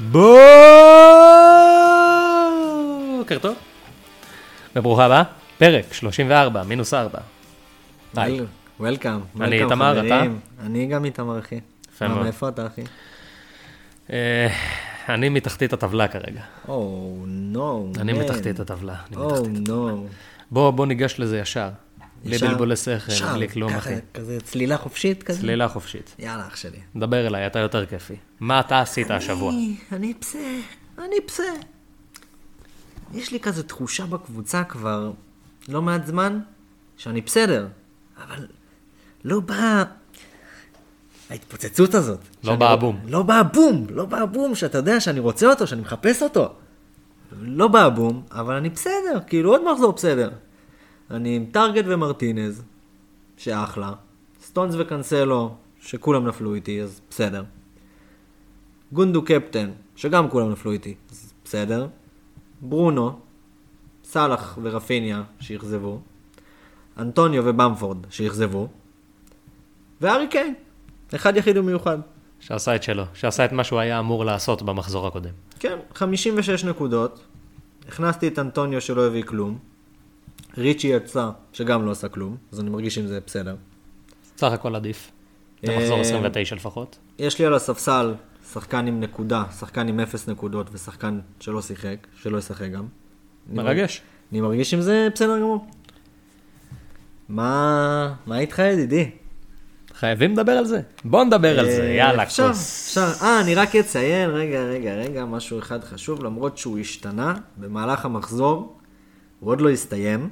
בוקר טוב. וברוכה הבאה, פרק 34, מינוס 4. היי. וולקאם. אני איתמר, אתה? אני גם איתמר, אחי. יפה מאוד. מאיפה אתה, אחי? אה, אני מתחתית הטבלה כרגע. או, נו. אני. מתחתית הטבלה. או. נו. בוא, בוא ניגש לזה ישר. בלי ישר? בלבולי שכל, ישר, בלי כלום, אחי. כזה צלילה חופשית כזה? צלילה חופשית. יאללה, אח שלי. דבר אליי, אתה יותר כיפי. מה אתה עשית השבוע? אני- אני פסה, אני פסה. יש לי כזה תחושה בקבוצה כבר לא מעט זמן שאני בסדר, אבל לא באה ההתפוצצות הזאת. לא בא הבום. לא בא הבום, לא בא הבום, שאתה יודע שאני רוצה אותו, שאני מחפש אותו. לא בא הבום, אבל אני בסדר, כאילו עוד מחזור בסדר. אני עם טארגט ומרטינז, שאחלה. סטונס וקנסלו, שכולם נפלו איתי, אז בסדר. גונדו קפטן, שגם כולם נפלו איתי, אז בסדר. ברונו, סאלח ורפיניה, שאכזבו. אנטוניו ובמפורד, שאכזבו. וארי קיין, אחד יחיד ומיוחד. שעשה את שלו, שעשה את מה שהוא היה אמור לעשות במחזור הקודם. כן, 56 נקודות. הכנסתי את אנטוניו שלא הביא כלום. ריצ'י יצא, שגם לא עשה כלום, אז אני מרגיש עם זה בסדר. סך הכל עדיף. זה מחזור אה, 29 לפחות. יש לי על הספסל שחקן עם נקודה, שחקן עם אפס נקודות ושחקן שלא שיחק, שלא ישחק גם. מרגש. אני מרגיש עם זה בסדר גמור. מה, מה איתך ידידי? חייבים לדבר על זה. בוא נדבר על זה, אה, יאללה, אפשר. אפשר. אה, אני רק אציין, רגע, רגע, רגע, משהו אחד חשוב, למרות שהוא השתנה במהלך המחזור, הוא עוד לא הסתיים.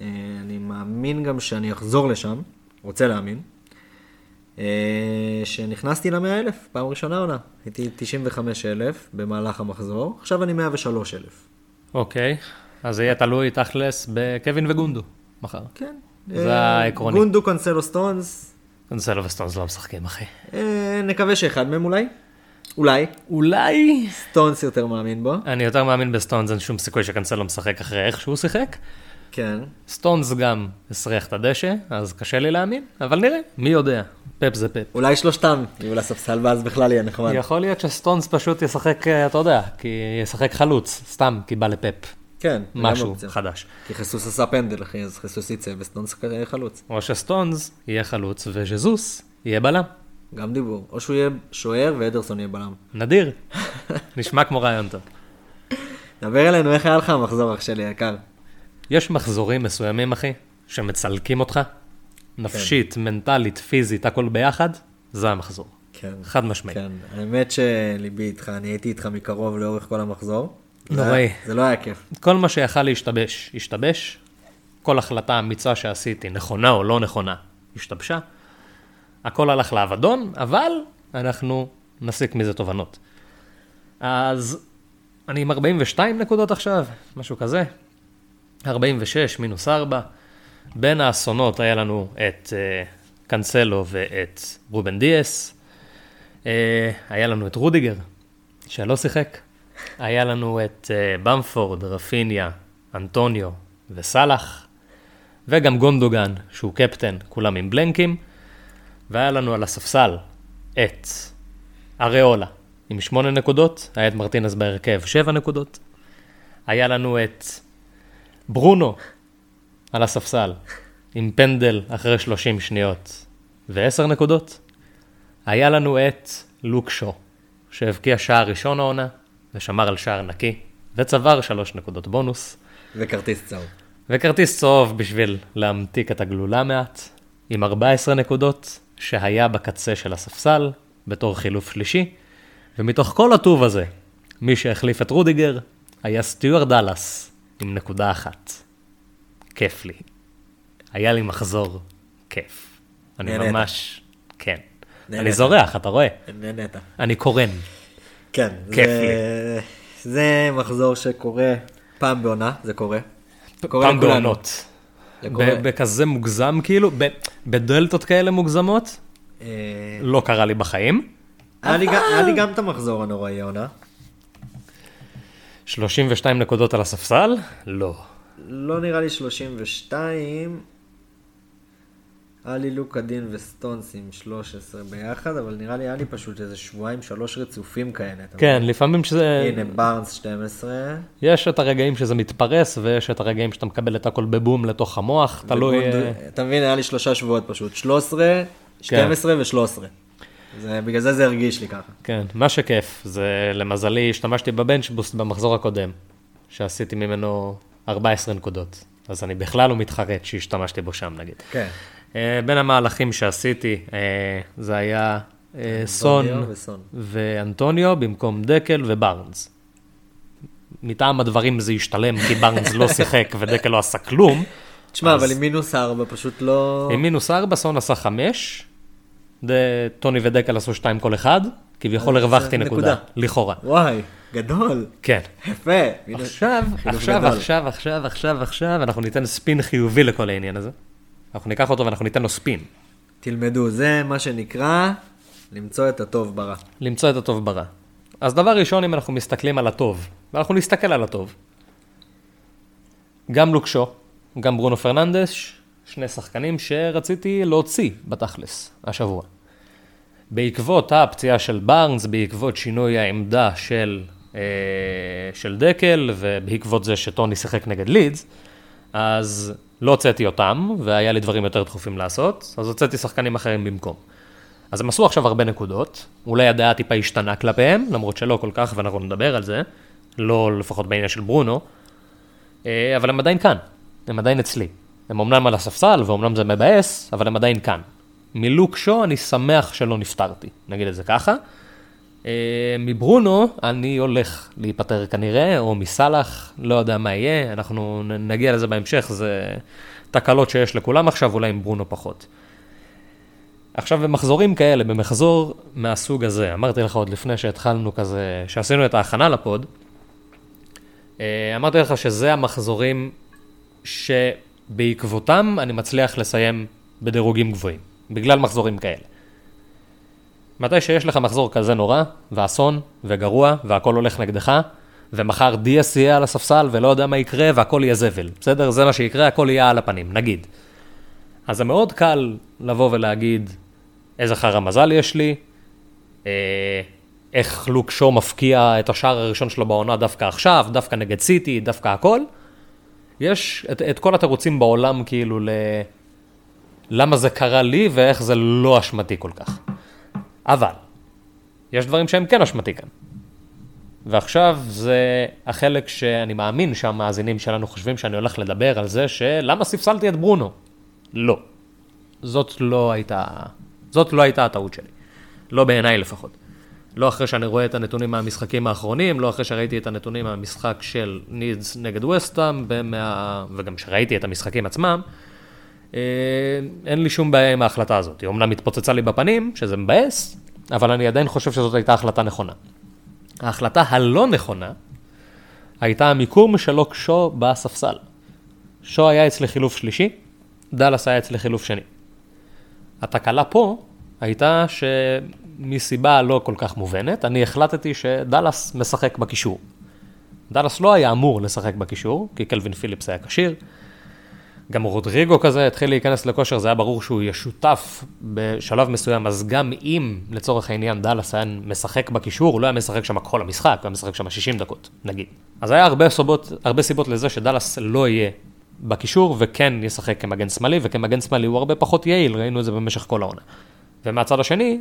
אה, אני מאמין גם שאני אחזור לשם, רוצה להאמין. אה, שנכנסתי למאה אלף, פעם ראשונה עונה. הייתי 95 אלף במהלך המחזור, עכשיו אני 103 אלף. אוקיי, אז זה יהיה תלוי תכלס בקווין וגונדו מחר. כן. זה אה, העקרוני. גונדו קנסלו סטונס, קנסלו וסטונס לא משחקים, אחי. נקווה שאחד מהם אולי. אולי. אולי... סטונס יותר מאמין בו. אני יותר מאמין בסטונס, אין שום סיכוי שקנסלו משחק אחרי איך שהוא שיחק. כן. סטונס גם הסריח את הדשא, אז קשה לי להאמין, אבל נראה, מי יודע. פפ זה פפ. אולי שלושתם יהיו לספסל ואז בכלל יהיה נחמד. יכול להיות שסטונס פשוט ישחק, אה, אתה יודע, כי ישחק חלוץ, סתם, כי בא לפפ. כן, משהו. חדש. כי חיסוס עשה פנדל, אחי, אז חיסוס יצא וסטונס כזה חלוץ. או שסטונס יהיה חלוץ וז'זוס יהיה בלם. גם דיבור. או שהוא יהיה שוער ואדרסון יהיה בלם. נדיר. נשמע כמו רעיון טוב. דבר אלינו, איך היה לך המחזור אח שלי יקר? יש מחזורים מסוימים, אחי, שמצלקים אותך, נפשית, מנטלית, פיזית, הכל ביחד, זה המחזור. כן. חד משמעי. כן, האמת שליבי איתך, אני הייתי איתך מקרוב לאורך כל המחזור. זה נוראי. היה- זה לא היה כיף. כל מה שיכל להשתבש, השתבש. כל החלטה אמיצה שעשיתי, נכונה או לא נכונה, השתבשה. הכל הלך לאבדון, אבל אנחנו נסיק מזה תובנות. אז אני עם 42 נקודות עכשיו, משהו כזה. 46 מינוס 4. בין האסונות היה לנו את uh, קנסלו ואת רובן דיאס. Uh, היה לנו את רודיגר, שלא שיחק. היה לנו את uh, במפורד, רפיניה, אנטוניו וסאלח. וגם גונדוגן, שהוא קפטן, כולם עם בלנקים. והיה לנו על הספסל את אריולה עם שמונה נקודות, היה את מרטינס בהרכב שבע נקודות. היה לנו את ברונו על הספסל עם פנדל אחרי 30 שניות ועשר נקודות. היה לנו את לוקשו, שהבקיע שער ראשון העונה ושמר על שער נקי וצבר שלוש נקודות בונוס. וכרטיס צהוב. וכרטיס צהוב בשביל להמתיק את הגלולה מעט, עם 14 נקודות, שהיה בקצה של הספסל, בתור חילוף שלישי, ומתוך כל הטוב הזה, מי שהחליף את רודיגר, היה סטיואר דאלאס, עם נקודה אחת. כיף לי. היה לי מחזור כיף. אני נהנית. ממש, כן. נהנית. אני זורח, אתה רואה? נהנית. אני קורן. כן. כיף זה- זה מחזור שקורה פעם בעונה, זה קורה. קורה פעם לכולנו. בעונות. בכזה מוגזם, כאילו, בדלתות כאלה מוגזמות, אה, לא קרה לי בחיים. היה לי גם- היה לי גם את המחזור הנוראי העונה. 32 נקודות על הספסל? לא. לא נראה לי 32. היה לי לוקה דין וסטונס עם 13 ביחד, אבל נראה לי היה לי פשוט איזה שבועיים, שלוש רצופים כאלה. כן, לפעמים שזה... הנה, בארנס 12. יש את הרגעים שזה מתפרס, ויש את הרגעים שאתה מקבל את הכל בבום לתוך המוח, תלוי... וגונד- אה, אתה מבין, היה לי שלושה שבועות פשוט, 13, 12 ו-13. זה- בגלל זה זה הרגיש לי ככה. כן, מה שכיף, זה למזלי, השתמשתי בבנצ'בוסט במחזור הקודם, שעשיתי ממנו 14 נקודות. אז אני בכלל לא מתחרט שהשתמשתי בו שם, נגיד. כן. אה, בין המהלכים שעשיתי, אה, זה היה אה, סון. ואנטוניו במקום דקל ובארנס. מטעם הדברים זה השתלם, כי בארנס לא שיחק ודקל לא עשה כלום. תשמע, אבל עם מינוס 4 פשוט לא... עם מינוס 4, סון עשה 5, טוני ודקל עשו 2 כל אחד, כביכול הרווחתי נקודה. לכאורה. וואי, גדול. כן. יפה. עכשיו, עכשיו. עכשיו, עכשיו, עכשיו, עכשיו, אנחנו ניתן ספין חיובי לכל העניין הזה. אנחנו ניקח אותו ואנחנו ניתן לו ספין. תלמדו, זה מה שנקרא למצוא את הטוב ברע. למצוא את הטוב ברע. אז דבר ראשון, אם אנחנו מסתכלים על הטוב, ואנחנו נסתכל על הטוב, גם לוקשו, גם ברונו פרננדש, שני שחקנים שרציתי להוציא בתכלס השבוע. בעקבות הפציעה של בארנס, בעקבות שינוי העמדה של, אה, של דקל, ובעקבות זה שטוני שיחק נגד לידס, אז לא הוצאתי אותם, והיה לי דברים יותר דחופים לעשות, אז הוצאתי שחקנים אחרים במקום. אז הם עשו עכשיו הרבה נקודות, אולי הדעה טיפה השתנה כלפיהם, למרות שלא כל כך, ואנחנו נדבר על זה, לא לפחות בעניין של ברונו, אה, אבל הם עדיין כאן, הם עדיין אצלי. הם אמנם על הספסל, ואומנם זה מבאס, אבל הם עדיין כאן. מלוק שו אני שמח שלא נפטרתי, נגיד את זה ככה. אה, מברונו אני הולך להיפטר כנראה, או מסאלח, לא יודע מה יהיה, אנחנו נגיע לזה בהמשך, זה תקלות שיש לכולם עכשיו, אולי עם ברונו פחות. עכשיו במחזורים כאלה, במחזור מהסוג הזה, אמרתי לך עוד לפני שהתחלנו כזה, שעשינו את ההכנה לפוד, אה, אמרתי לך שזה המחזורים שבעקבותם אני מצליח לסיים בדירוגים גבוהים, בגלל מחזורים כאלה. מתי שיש לך מחזור כזה נורא, ואסון, וגרוע, והכל הולך נגדך, ומחר דיאס יהיה על הספסל ולא יודע מה יקרה, והכל יהיה זבל, בסדר? זה מה שיקרה, הכל יהיה על הפנים, נגיד. אז זה מאוד קל לבוא ולהגיד איזה חרא מזל יש לי, אה, איך לוק שו מפקיע את השער הראשון שלו בעונה דווקא עכשיו, דווקא נגד סיטי, דווקא הכל. יש את, את כל התירוצים בעולם כאילו ל... למה זה קרה לי ואיך זה לא אשמתי כל כך. אבל, יש דברים שהם כן אשמתי כאן. ועכשיו זה החלק שאני מאמין שהמאזינים שלנו חושבים שאני הולך לדבר על זה שלמה ספסלתי את ברונו. לא. זאת לא הייתה, זאת לא הייתה הטעות שלי. לא בעיניי לפחות. לא אחרי שאני רואה את הנתונים מהמשחקים האחרונים, לא אחרי שראיתי את הנתונים מהמשחק של נידס נגד וסטאם, ומה... וגם שראיתי את המשחקים עצמם, אין לי שום בעיה עם ההחלטה הזאת. היא אומנם התפוצצה לי בפנים, שזה מבאס, אבל אני עדיין חושב שזאת הייתה החלטה נכונה. ההחלטה הלא נכונה הייתה המיקום שלו כשו בספסל. שו היה אצלי חילוף שלישי, דאלאס היה אצלי חילוף שני. התקלה פה הייתה שמסיבה לא כל כך מובנת, אני החלטתי שדאלאס משחק בקישור. דאלאס לא היה אמור לשחק בקישור, כי קלווין פיליפס היה כשיר. גם רודריגו כזה התחיל להיכנס לכושר, זה היה ברור שהוא יהיה שותף בשלב מסוים, אז גם אם לצורך העניין דאלאס היה משחק בקישור, הוא לא היה משחק שם כל המשחק, הוא היה משחק שם 60 דקות, נגיד. אז היה הרבה סיבות, הרבה סיבות לזה שדאלאס לא יהיה בקישור, וכן ישחק כמגן שמאלי, וכמגן שמאלי הוא הרבה פחות יעיל, ראינו את זה במשך כל העונה. ומהצד השני,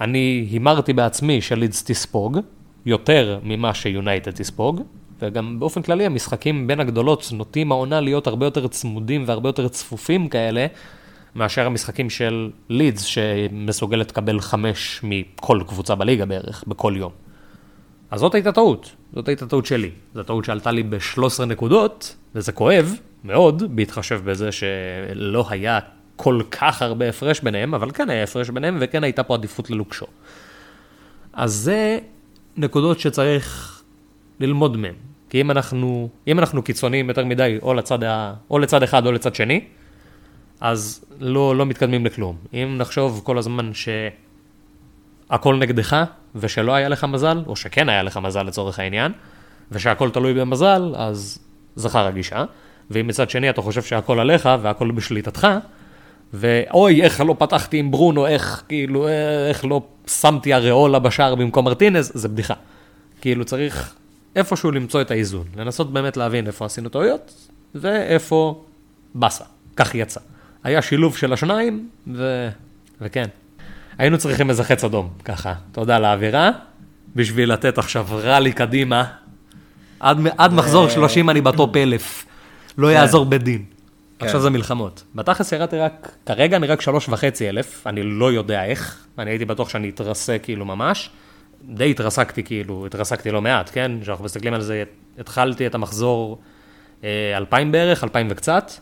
אני הימרתי בעצמי שלידס תספוג, יותר ממה שיונייטד תספוג, וגם באופן כללי המשחקים בין הגדולות נוטים העונה להיות הרבה יותר צמודים והרבה יותר צפופים כאלה, מאשר המשחקים של לידס שמסוגלת לקבל חמש מכל קבוצה בליגה בערך, בכל יום. אז זאת הייתה טעות, זאת הייתה טעות שלי. זו טעות שעלתה לי ב-13 נקודות, וזה כואב מאוד, בהתחשב בזה שלא היה כל כך הרבה הפרש ביניהם, אבל כן היה הפרש ביניהם, וכן הייתה פה עדיפות ללוקשו. אז זה נקודות שצריך ללמוד מהן. כי אם אנחנו, אם אנחנו קיצוניים יותר מדי, או לצד, או לצד אחד או לצד שני, אז לא, לא מתקדמים לכלום. אם נחשוב כל הזמן שהכל נגדך, ושלא היה לך מזל, או שכן היה לך מזל לצורך העניין, ושהכל תלוי במזל, אז זכר הגישה. ואם מצד שני אתה חושב שהכל עליך והכל בשליטתך, ואוי, איך לא פתחתי עם ברונו, איך כאילו, איך לא שמתי אריולה בשער במקום מרטינז, זה בדיחה. כאילו צריך איפשהו למצוא את האיזון, לנסות באמת להבין איפה עשינו טעויות, ואיפה באסה, כך יצא. היה שילוב של השניים, ו... וכן. היינו צריכים איזה חץ אדום, ככה, תודה על האווירה, בשביל לתת עכשיו ראלי קדימה. עד, עד מחזור 30 אני בטופ אלף, לא יעזור בדין. עכשיו זה מלחמות. בתכלס ירדתי רק, כרגע אני רק שלוש וחצי אלף, אני לא יודע איך, אני הייתי בטוח שאני אתרסק כאילו ממש. די התרסקתי כאילו, התרסקתי לא מעט, כן? כשאנחנו מסתכלים על זה, התחלתי את המחזור אה, 2,000 בערך, 2,000 וקצת,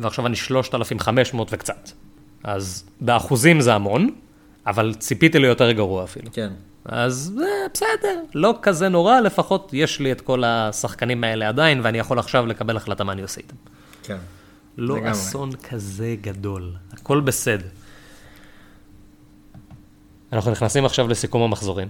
ועכשיו אני 3,500 וקצת. אז באחוזים זה המון, אבל ציפיתי ליותר גרוע אפילו. כן. אז זה בסדר, לא כזה נורא, לפחות יש לי את כל השחקנים האלה עדיין, ואני יכול עכשיו לקבל החלטה מה אני עושה איתם. כן. לא לגמרי. אסון כזה גדול, הכל בסדר. אנחנו נכנסים עכשיו לסיכום המחזורים,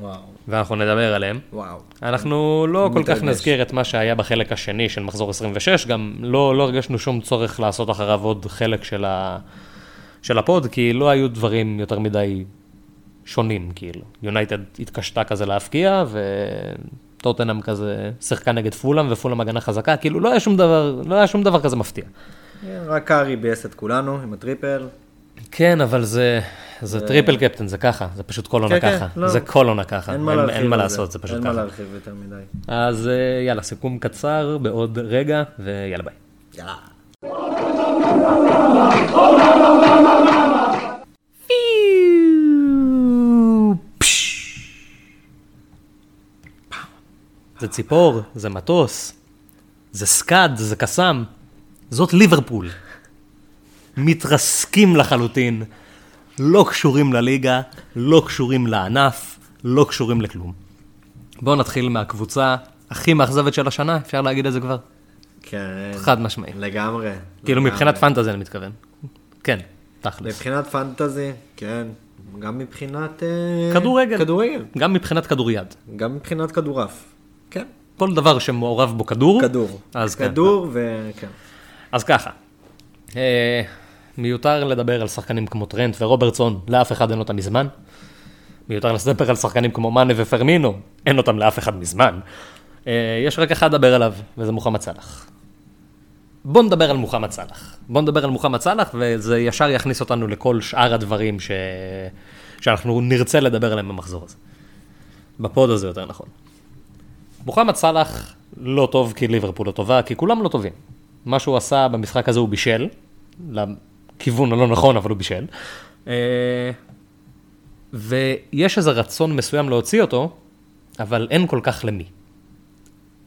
וואו. ואנחנו נדבר עליהם. וואו. אנחנו לא כל כך מתרגש. נזכיר את מה שהיה בחלק השני של מחזור 26, גם לא, לא הרגשנו שום צורך לעשות אחריו עוד חלק של, ה, של ה pod, כי לא היו דברים יותר מדי שונים, כאילו. יונייטד התקשתה כזה להבקיע, וטוטנאם כזה שיחקה נגד פולאם, ופולאם הגנה חזקה, כאילו לא היה שום דבר, לא היה שום דבר כזה מפתיע. רק הארי ביאס את כולנו עם ה triple. כן, אבל זה, זה triple captain, זה ככה, זה פשוט כל עונה כן, כן, ככה. לא. זה כל עונה ככה, אין מה לעשות, זה פשוט אין מה ככה. להרחיב יותר מדי. אז אה, יאללה, סיכום קצר בעוד רגע, ויאללה ביי. יאללה. זה ציפור, זה מטוס, זה סקאד, זה קסאם, זאת ליברפול. מתרסקים לחלוטין, לא קשורים לליגה, לא קשורים לענף, לא קשורים לכלום. בואו נתחיל מהקבוצה הכי מאכזבת של השנה, אפשר להגיד את זה כבר? כן. חד משמעי. לגמרי. כאילו לגמרי. מבחינת פנטזי אני מתכוון. כן, תכלס. מבחינת פנטזי, כן. גם מבחינת... אה, כדורגל. כדורגל. גם מבחינת כדוריד. גם מבחינת כדורעף. כן. כל דבר שמעורב בו כדור. כדור. אז כן. כדור וכן. אז ככה, אה, מיותר לדבר על שחקנים כמו טרנט ורוברטסון, לאף אחד אין אותם מזמן. מיותר לדבר על שחקנים כמו מאנה ופרמינו, אין אותם לאף אחד מזמן. אה, יש רק אחד לדבר עליו, וזה מוחמד סאלח. בוא נדבר על מוחמד סאלח. בוא נדבר על מוחמד סאלח, וזה ישר יכניס אותנו לכל שאר הדברים ש... שאנחנו נרצה לדבר עליהם במחזור הזה. בפוד הזה יותר נכון. מוחמד סאלח לא טוב כי ליברפול לא טובה, כי כולם לא טובים. מה שהוא עשה במשחק הזה הוא בישל, לכיוון הלא נכון, אבל הוא בישל. אה, ויש איזה רצון מסוים להוציא אותו, אבל אין כל כך למי.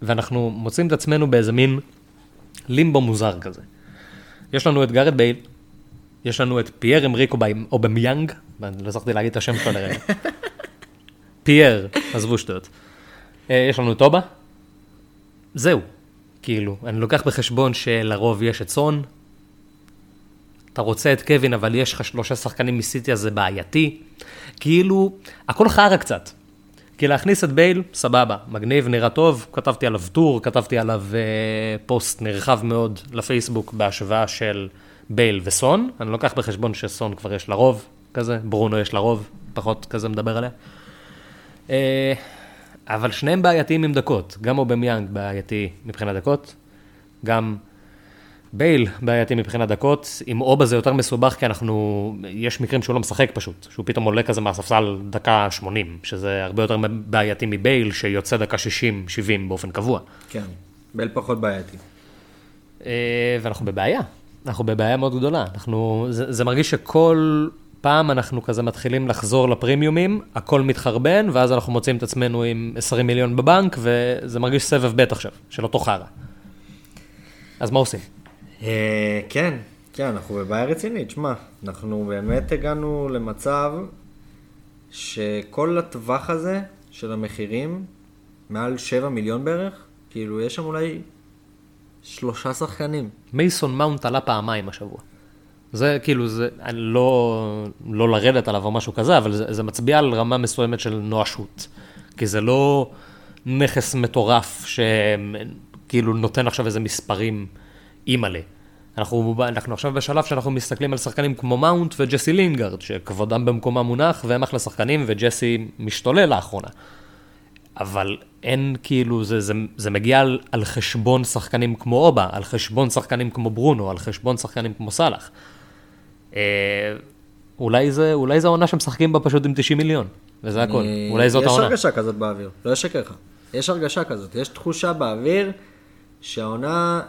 ואנחנו מוצאים את עצמנו באיזה מין לימבו מוזר כזה. יש לנו את גארת' בייל, יש לנו את פייר אמריק אובמיאנג, לא הצלחתי להגיד את השם שלו לרגע. פייר, עזבו שטויות. אה, יש לנו את טובה, זהו. כאילו, אני לוקח בחשבון שלרוב יש את סון, אתה רוצה את קווין, אבל יש לך שלושה שחקנים מסיטי, אז זה בעייתי. כאילו, הכל חרא קצת. כי להכניס את בייל, סבבה, מגניב, נראה טוב, כתבתי עליו טור, כתבתי עליו אה, פוסט נרחב מאוד לפייסבוק בהשוואה של בייל וסון. אני לוקח בחשבון שסון כבר יש לרוב כזה, ברונו יש לרוב, פחות כזה מדבר עליה. אה, אבל שניהם בעייתיים עם דקות, גם אובמיאנג בעייתי מבחינת דקות, גם בייל בעייתי מבחינת דקות, עם אובה זה יותר מסובך כי אנחנו, יש מקרים שהוא לא משחק פשוט, שהוא פתאום עולה כזה מהספסל דקה 80, שזה הרבה יותר בעייתי מבייל שיוצא דקה 60-70 באופן קבוע. כן. בל פחות בעייתי. אה, ואנחנו בבעיה, אנחנו בבעיה מאוד גדולה. אנחנו, זה, זה מרגיש שכל פעם אנחנו כזה מתחילים לחזור לפרימיומים, הכל מתחרבן, ואז אנחנו מוצאים את עצמנו עם 20 מיליון בבנק, וזה מרגיש סבב ב' עכשיו, של אותו חרא. אז מה עושים? אה, כן, כן, אנחנו בבעיה רצינית. שמע, אנחנו באמת הגענו למצב שכל הטווח הזה של המחירים, מעל 7 מיליון בערך, כאילו, יש שם אולי שלושה שחקנים. מייסון מאונט עלה פעמיים השבוע. זה כאילו, זה לא, לא לרדת עליו או משהו כזה, אבל זה, זה מצביע על רמה מסוימת של נואשות. כי זה לא נכס מטורף שכאילו נותן עכשיו איזה מספרים אימא'לה. אנחנו, אנחנו עכשיו בשלב שאנחנו מסתכלים על שחקנים כמו מאונט וג'סי לינגארד, שכבודם במקומם מונח, והם אחלה שחקנים, וג'סי משתולל לאחרונה. אבל אין כאילו, זה, זה, זה מגיע על, על חשבון שחקנים כמו אובה, על חשבון שחקנים כמו ברונו, על חשבון שחקנים כמו סאלח. אה, אולי זה, אולי זה העונה שמשחקים בה פשוט עם 90 מיליון, וזה הכל. אני- אולי זאת יש העונה. הרגשה כזאת באוויר, לא אשקר לך. יש הרגשה כזאת, יש תחושה באוויר שהעונה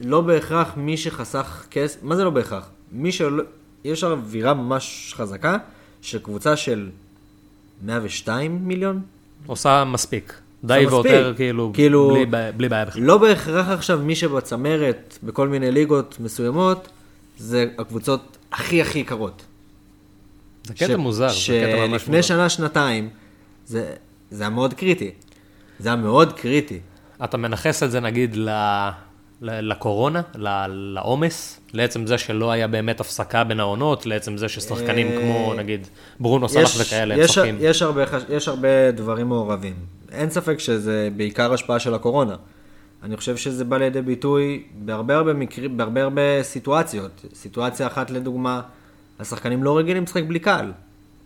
לא בהכרח מי שחסך כסף, מה זה לא בהכרח? מי שלא, יש אווירה ממש חזקה של קבוצה של 102 מיליון? עושה מספיק. די. ויותר, כאילו, כאילו- בלי, בלי בעיה בכלל. לא בהכרח עכשיו מי שבצמרת בכל מיני ליגות מסוימות, זה הקבוצות הכי הכי יקרות. זה קטע מוזר, זה קטע ממש מוזר. שלפני שנה, שנתיים, זה, זה היה מאוד קריטי. זה היה מאוד קריטי. אתה מנכס את זה נגיד. ל- לקורונה, לעומס, לעצם זה שלא היה באמת הפסקה בין העונות, לעצם זה ששחקנים אה, כמו נגיד ברונו סלאח וכאלה, הם יש, משחקים. יש, הרבה, יש הרבה דברים מעורבים. אין ספק שזה בעיקר השפעה של הקורונה. אני חושב שזה בא לידי ביטוי בהרבה הרבה מקרים, בהרבה הרבה סיטואציות. סיטואציה אחת לדוגמה, השחקנים לא רגילים לשחק בלי קהל.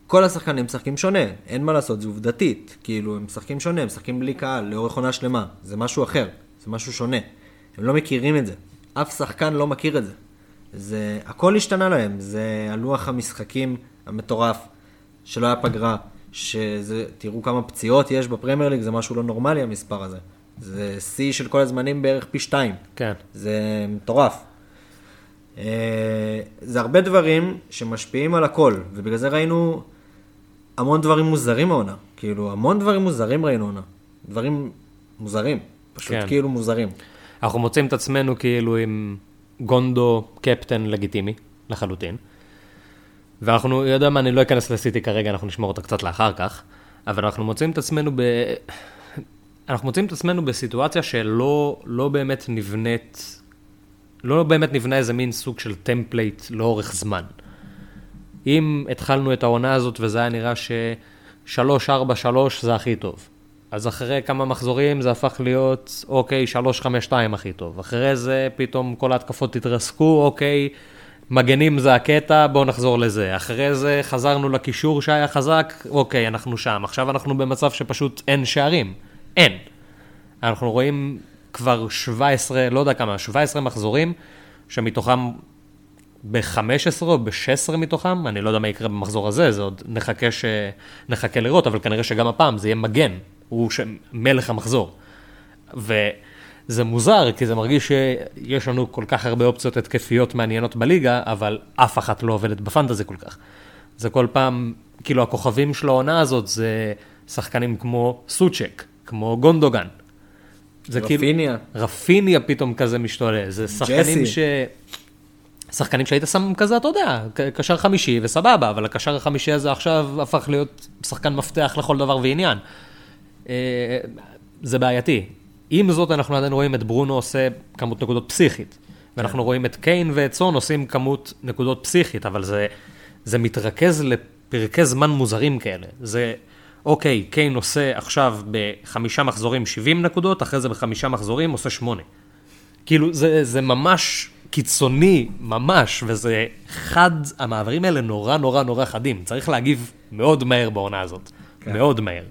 כל השחקנים משחקים שונה, אין מה לעשות, זה עובדתית. כאילו, הם משחקים שונה, הם משחקים בלי קהל, לאורך עונה שלמה. זה משהו אחר, זה משהו שונה. הם לא מכירים את זה. אף שחקן לא מכיר את זה. זה, הכל השתנה להם, זה הלוח המשחקים המטורף, שלא היה פגרה, שזה, תראו כמה פציעות יש בפרמייר ליג, זה משהו לא נורמלי המספר הזה. זה שיא של כל הזמנים בערך פי שתיים. כן. זה מטורף. אה, זה הרבה דברים שמשפיעים על הכל, ובגלל זה ראינו המון דברים מוזרים העונה. כאילו, המון דברים מוזרים ראינו העונה. דברים מוזרים, פשוט כן. כאילו מוזרים. אנחנו מוצאים את עצמנו כאילו עם גונדו קפטן לגיטימי, לחלוטין. ואנחנו, יודע מה, אני לא אכנס לסיטי כרגע, אנחנו נשמור אותה קצת לאחר כך, אבל אנחנו מוצאים את עצמנו ב... אנחנו מוצאים את עצמנו בסיטואציה שלא לא באמת נבנית, לא באמת נבנה איזה מין סוג של template לאורך זמן. אם התחלנו את העונה הזאת וזה היה נראה ש-3-4-3 זה הכי טוב, אז אחרי כמה מחזורים זה הפך להיות, אוקיי, 3-5-2 הכי טוב. אחרי זה פתאום כל ההתקפות התרסקו, אוקיי, מגנים זה הקטע, בואו נחזור לזה. אחרי זה חזרנו לקישור שהיה חזק, אוקיי, אנחנו שם. עכשיו אנחנו במצב שפשוט אין שערים. אין. אנחנו רואים כבר 17, לא יודע כמה, 17 מחזורים, שמתוכם ב-15 או ב-16 מתוכם, אני לא יודע מה יקרה במחזור הזה, זה עוד נחכה, ש... נחכה לראות, אבל כנראה שגם הפעם זה יהיה מגן, הוא ש... מלך המחזור. וזה מוזר, כי זה מרגיש שיש לנו כל כך הרבה אופציות התקפיות מעניינות בליגה, אבל אף אחת לא עובדת בפנטזי כל כך. זה כל פעם, כאילו הכוכבים של העונה הזאת זה שחקנים כמו סוצ'ק, כמו גונדוגן. זה כאילו... רפיניה. רפיניה פתאום כזה משתולל, זה שחקנים. ש... שחקנים שהיית שם כזה, אתה יודע, קשר חמישי וסבבה, אבל הקשר החמישי הזה עכשיו הפך להיות שחקן מפתח לכל דבר ועניין. אה, זה בעייתי. עם זאת, אנחנו עדיין רואים את ברונו עושה כמות נקודות פסיכית. ואנחנו רואים את קיין ואת סון עושים כמות נקודות פסיכית, אבל זה, זה מתרכז לפרקי זמן מוזרים כאלה. זה, אוקיי, קיין עושה עכשיו בחמישה מחזורים 70 נקודות, אחרי זה בחמישה מחזורים עושה שמונה. כאילו, זה, זה ממש קיצוני, ממש, וזה חד, המעברים האלה נורא נורא נורא חדים. צריך להגיב מאוד מהר בעונה הזאת. כן. מאוד מהר.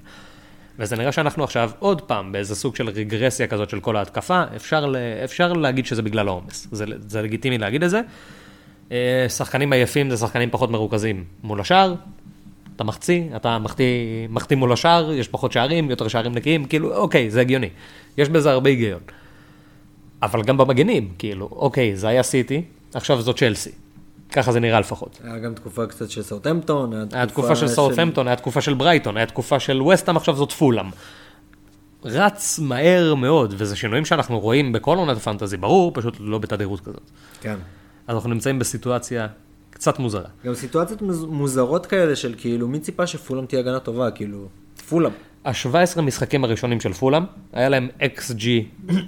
וזה נראה שאנחנו עכשיו עוד פעם באיזה סוג של רגרסיה כזאת של כל ההתקפה, אפשר, אפשר להגיד שזה בגלל העומס, זה, זה לגיטימי להגיד את זה. אה, שחקנים עייפים זה שחקנים פחות מרוכזים מול השאר, אתה מחצי, אתה מחטיא, מחטיא מול השאר, יש פחות שערים, יותר שערים נקיים, כאילו, אוקיי, זה הגיוני. יש בזה הרבה היגיון. אבל גם במגנים, כאילו, אוקיי, זה היה סיטי, עכשיו זאת צ'לסי. ככה זה נראה לפחות. היה גם תקופה קצת של סאוטהמפטון, היה תקופה של סאוטהמפטון, היה תקופה של ברייטון, היה תקופה של וסטאם, עכשיו זאת פולאם. רץ מהר מאוד, וזה שינויים שאנחנו רואים בכל עונת הפנטזי, ברור, פשוט לא בתדירות כזאת. כן. אז אנחנו נמצאים בסיטואציה קצת מוזרה. גם סיטואציות מוז- מוזרות כאלה של כאילו, מי ציפה שפולאם תהיה הגנה טובה? כאילו, פולאם. ה-17 משחקים הראשונים של פולאם, היה להם XG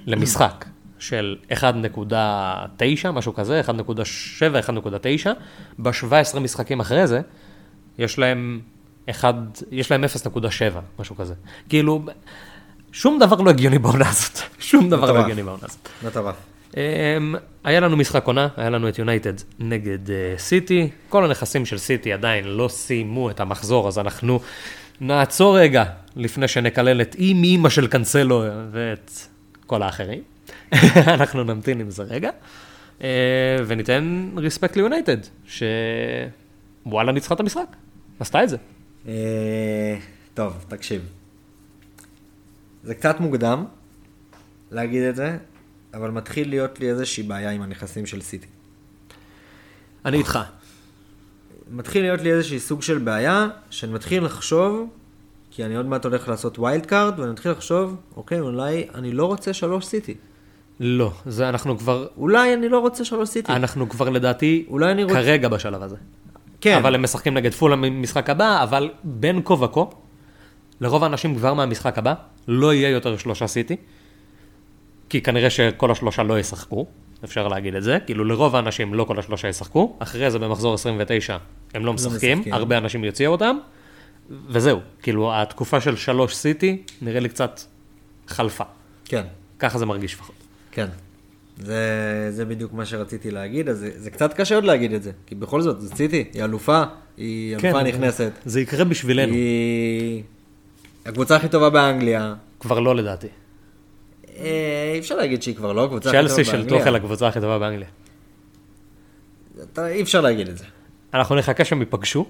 למשחק של 1.9, משהו כזה, 1.7, 1.9. ב-17 משחקים אחרי זה, יש להם, 1, יש להם 0.7, משהו כזה. כאילו, שום דבר לא הגיוני בעונה הזאת. שום דבר לא. הגיוני בעונה הזאת. מטורף. אמ, היה לנו משחק עונה, היה לנו את יונייטד נגד אה, סיטי. כל הנכסים של סיטי עדיין לא סיימו את המחזור, אז אנחנו נעצור רגע לפני שנקלל את אימא של קנסלו ואת כל האחרים. אנחנו נמתין עם זה רגע, אה, וניתן ריספקט ליונייטד, שוואלה ניצחה את המשחק, עשתה את זה. אה, טוב, תקשיב. זה קצת מוקדם להגיד את זה, אבל מתחיל להיות לי איזושהי בעיה עם הנכסים של סיטי. אני איתך. מתחיל להיות לי איזושהי סוג של בעיה, שאני מתחיל לחשוב, כי אני עוד מעט הולך לעשות wild card, ואני מתחיל לחשוב, אוקיי, אולי אני לא רוצה שלוש סיטי. לא, זה אנחנו כבר, אולי אני לא רוצה שלוש סיטי. אנחנו כבר לדעתי אולי אני רוצה... כרגע בשלב הזה. כן, אבל הם משחקים נגד פולהאם במשחק הבא, אבל בין כה וכה, לרוב האנשים כבר מהמשחק הבא, לא יהיה יותר שלושה סיטי, כי כנראה שכל השלושה לא ישחקו, אפשר להגיד את זה, כאילו לרוב האנשים לא כל השלושה ישחקו, אחרי זה במחזור 29 הם לא משחקים, משחקים. הרבה אנשים יוציאו אותם, וזהו, כאילו התקופה של שלוש סיטי נראה לי קצת חלפה, כן, ככה זה מרגיש לפחות. כן. זה, זה בדיוק מה שרציתי להגיד, אז זה, זה קצת קשה עוד להגיד את זה, כי בכל זאת, זה סיטי, היא אלופה, היא אלופה כן, נכנסת. זה יקרה בשבילנו, היא הקבוצה הכי טובה באנגליה. כבר לא לדעתי. אה, אי אפשר להגיד שהיא כבר לא הקבוצה הכי טובה צ'לסי באנגליה. של טוחל הקבוצה הכי טובה באנגליה. אתה- אי אפשר להגיד את זה. אנחנו נחכה שהם ייפגשו,